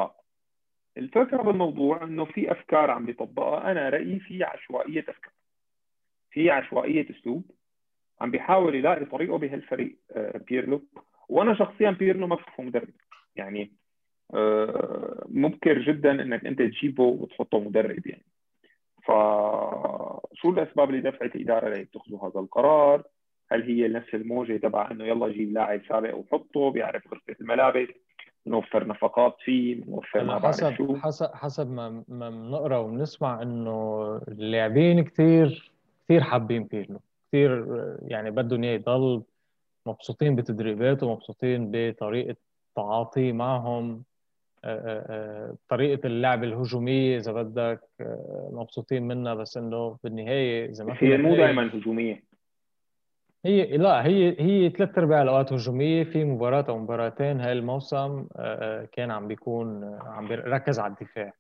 الفكرة بالموضوع إنه في أفكار عم بيطبقها. أنا رأيي في عشوائية أفكار. في عشوائية أسلوب. عم بيحاول يلاقي طريقه بهالفريق آه، بيرلو وأنا شخصيا بيرلو ما بشوفه مدرب يعني آه، مبكر جدا إنك أنت تجيبه وتحطه مدرب يعني فشو الأسباب اللي دفعت الاداره ليتخذوا هذا القرار؟ هل هي نفس الموجة تبع إنه يلا جيب لاعب سابق وحطه بيعرف غرفة الملابس نوفر نفقات فيه نوفر ما حسب شو. حسب حسب ما ما بنقرأ وبنسمع إنه اللاعبين كثير كثير حابين بيرلو كثير يعني بدهم إياه يضل مبسوطين بتدريباته مبسوطين بطريقة تعاطيه معهم طريقة اللعب الهجومية إذا بدك مبسوطين منها. بس إنه بالنهاية إذا ما هي مو دائما هجومية. هي لا هي هي ثلاث أرباع الأوقات هجومية. في مباراة أو مباراتين هاي الموسم كان عم بيكون عم بيركز على الدفاع.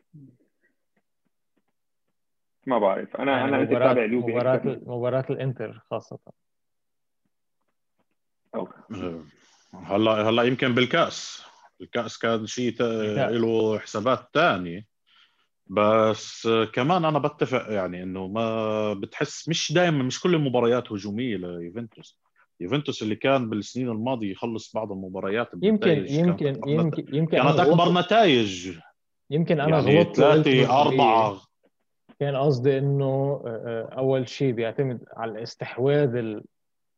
ما بعرف. أنا يعني أنا مباراة مباراة مباراة الإنتر خاصة. هلا هلا يمكن بالكأس. الكاس كان شيء له حسابات ثانية بس كمان أنا بتفق يعني إنه ما بتحس مش دائما مش كل المباريات هجومية ليوفنتوس. يوفنتوس اللي كان بالسنين الماضية يخلص بعض المباريات يمكن يمكن يمكن يمكن كانت أكبر نتائج. يمكن أنا يعني غلطت ثلاثة أربعة. كان قصدي إنه أول شيء بيعتمد على الاستحواذ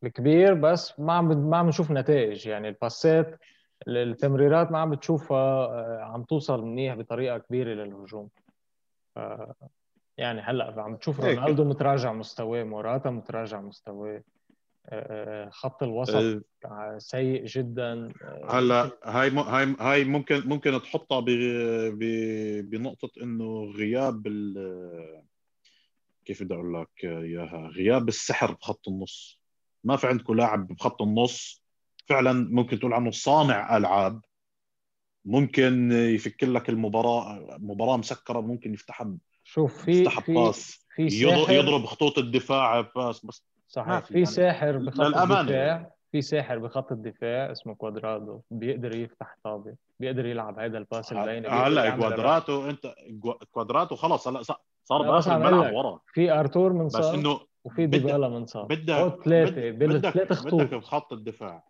الكبير بس ما عم ما عم نشوف نتائج. يعني الباسات التمريرات ما عم بتشوفها آه، عم توصل منيح بطريقة كبيرة للهجوم. يعني هلأ عم تشوف رونالدو متراجع مستواه موراتا متراجع مستواه. آه، آه، خط الوسط سيء جدا. هلأ هاي هاي هاي ممكن ممكن تحطها بنقطة إنه غياب كيف بدي أقول لك إياها؟ غياب السحر بخط النص. ما في عندكم لاعب بخط النص. فعلا ممكن تقول عنه صانع ألعاب. ممكن يفك لك المباراة مباراة مسكرة ممكن يفتحها شوف في pass في ساحر يضرب خطوط الدفاع pass بس صحيح في يعني. ساحر بخط الدفاع. في ساحر بخط الدفاع اسمه كوادرادو. بيقدر يفتح طابة. بيقدر يلعب هذا ال pass البيني هلا كوادرادو انت كوادرادو خلص هلا صار باخر الملعب ورا. في أرتور منصاب بس إنه وفي ديبالا منصاب بدك ثلاثة. ثلاثة خطوط. بدك بخط الدفاع.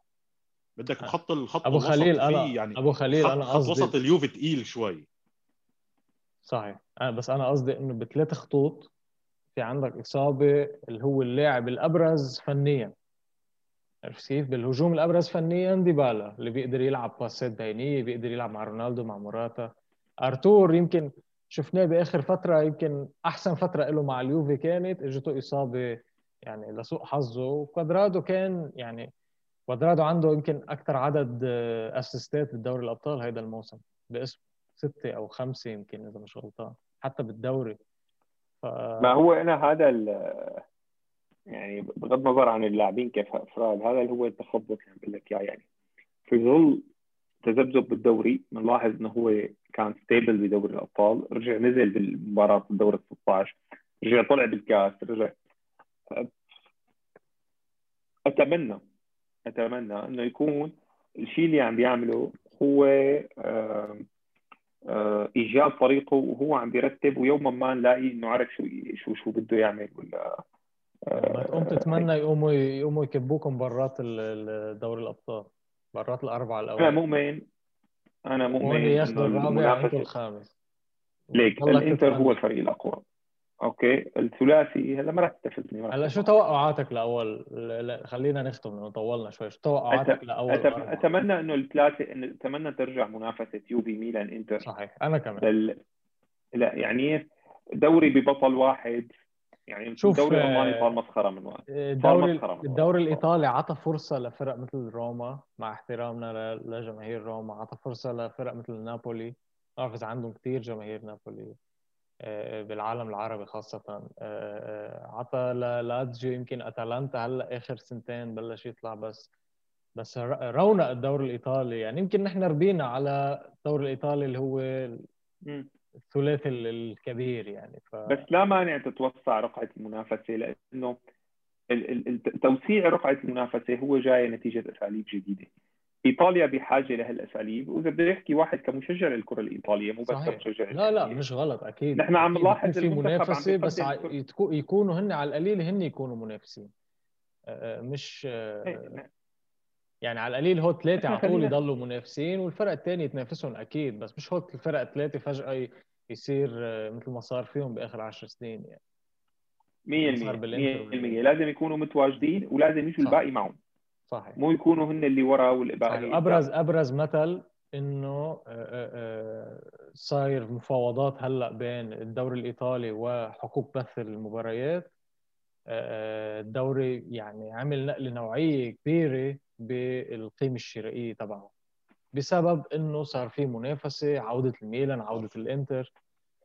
بدك بخط الخط أبو خليل أنا يعني أبو خليل أنا قصدي وسط اليوفي ثقيل شوي. صحيح. أنا بس أنا قصدي إنه بثلاث خطوط في عندك إصابة اللي هو اللاعب الأبرز فنيا. عرفت كيف؟ بالهجوم الأبرز فنيا ديبالا اللي بيقدر يلعب باسات بينيه بيقدر يلعب مع رونالدو مع موراتا. أرتور يمكن شفناه بآخر فترة يمكن أحسن فترة له مع اليوفي كانت اجته إصابة يعني لسوء حظه. وكوادرادو كان يعني كوادرادو عنده يمكن أكثر عدد أسيستات بالدوري الأبطال هيدا الموسم باسم ستة أو خمسة يمكن إذا مش غلطان حتى بالدوري. ف... ما هو أنا هذا يعني بغض النظر عن اللاعبين كيف أفراد هذا اللي هو التخبط اللي بقول لك إياه يعني. في ظل تذبذب بالدوري بنلاحظ إنه هو كان ستيبل بدوري الأبطال رجع نزل بالمباراة الدوري 16 رجع طلع بالكاس رجع. أتمنى أتمنى إنه يكون الشيء اللي عم بيعمله هو إيجاد طريقه وهو عم بيرتب ويوما ما نلاقي إنه عرف شو شو شو بده يعمل ولا ما تقوم تتمنى يقوموا يقوموا يكبوكم برات دوري الأبطال. برات الأربعة الأول. أنا مؤمن أنا مؤمن ياخذوا الرابع أنتوا الخامس. ليك الإنتر هو الفريق الأقوى. okay؟ الثلاثي هلا ما راح تستفزني هلا شو توقعاتك لأول؟ لا خلينا نختم لأنه طولنا شوي. شو توقعاتك أت... لأول أت... أتمنى إنه الثلاثه. أتمنى ترجع منافسة يوفي ميلان إنتر. صحيح أنا كمان. لل... لا يعني دوري ببطل واحد يعني شوف الدوري الالماني صار مسخره من وقت الدوري الدوري الإيطالي عطى فرصة لفرق مثل روما مع احترامنا لجماهير روما عطى فرصة لفرق مثل نابولي. بعرف إذا عندهم كثير جماهير نابولي آه، بالعالم العربي خاصة. آه، آه، عطى لاتجيو يمكن اتلانتا هلأ آخر سنتين بلش يطلع بس بس رونق الدوري الإيطالي. يعني يمكن نحن ربينا على الدوري الإيطالي اللي هو الثلاثي الكبير يعني ف... بس لا مانع تتوسع رقعة المنافسة لأنه توسيع رقعة المنافسة هو جاي نتيجة أساليب جديدة. إيطاليا بحاجة لهالاساليب وإذا بدي أحكي واحد كمشجع للكرة الإيطالية مو بس كمشجع لا لا مش غلط أكيد. نحن عم نلاحظ في منافسة بس يكونوا هن على القليل هن يكونوا منافسين. مش إيه، يعني على القليل هو ثلاثة على طول يضلوا منافسين والفرق الثاني يتنافسون أكيد بس مش هو الفرق الثلاثه فجأة يصير مثل ما صار فيهم بآخر 10 سنين يعني. 100% 100% لازم يكونوا متواجدين ولازم يجوا الباقي معهم. صحيح. مو يكونوا هن اللي ورا والباقي. أبرز أبرز مثل إنه آه، آه، آه، صاير مفاوضات هلأ بين الدوري الإيطالي وحقوق بث المباريات. الدوري يعني عمل نقلة نوعية كبيرة بالقيمة الشرائية تبعه. بسبب إنه صار في منافسة عودة الميلان عودة الإنتر.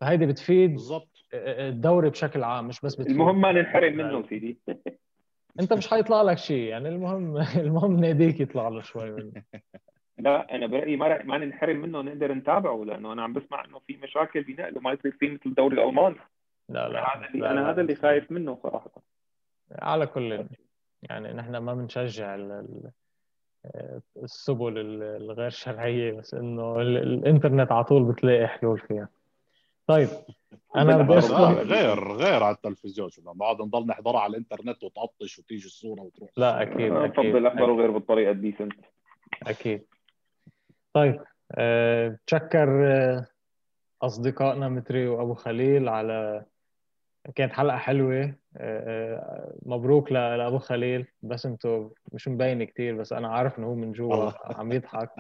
فهيدي بتفيد بالضبط. الدوري بشكل عام مش بس بتفيد. المهم ما ننحرم منه سيدي. أنت مش حيطلع لك شيء يعني المهم المهم ناديك يطلع له شوي منه. لا أنا برأيي ما ما ننحرم منه نقدر نتابعه لأنه أنا عم بسمع إنه في مشاكل بنقله ما يصير فيه مثل الدوري الالماني لا لا هذا اللي أنا هذا اللي خايف منه صراحة. على كل يعني نحن ما بنشجع السبل الغير شرعية بس إنه الإنترنت على طول بتلاقي حلول فيها. طيب أنا بدي غير غير على التلفزيون شو نقعد نضل نحضرها على الإنترنت وتقطش وتيجي الصورة وتروح. لا أكيد أكيد. بفضل احضره غير بالطريقة ال decent. أكيد. طيب أه بتشكر أه أصدقائنا متري وأبو خليل على كانت حلقة حلوة. أه, أه، مبروك لأبو خليل. بس أنتم مش مبين كثير بس أنا عارف إنه هو من جوا عم يضحك.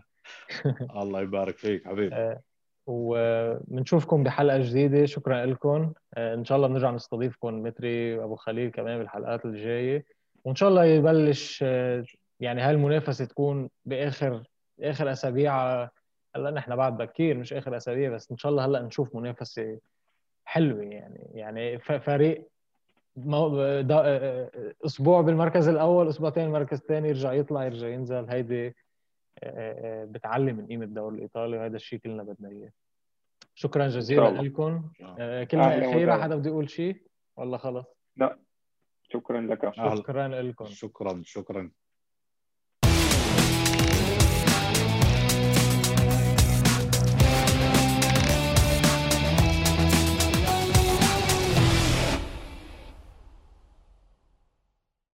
الله يبارك فيك حبيبي. أه، وبنشوفكم بحلقة جديدة. شكرا لكم. آه، إن شاء الله بنرجع نستضيفكم متري وأبو خليل كمان بالحلقات الجاية. وإن شاء الله يبلش آه، يعني هاي المنافسه تكون بآخر آخر أسابيع. هلأ نحن بعد بكير مش آخر أسابيع بس إن شاء الله هلأ نشوف منافسة حلوة يعني يعني فريق آه، أسبوع بالمركز الأول أسبوع ثاني المركز الثاني يرجع يطلع يرجع ينزل. هيدي آه، آه، بتعلم من قيمة الدوري الإيطالي وهذا الشيء كلنا بدنا إياه. شكرا جزيلا لكم. آه، كلمه اخيره حدا بده يقول شيء ولا خلص. لا شكرا لك. شكرا لكم. شكرا شكرا.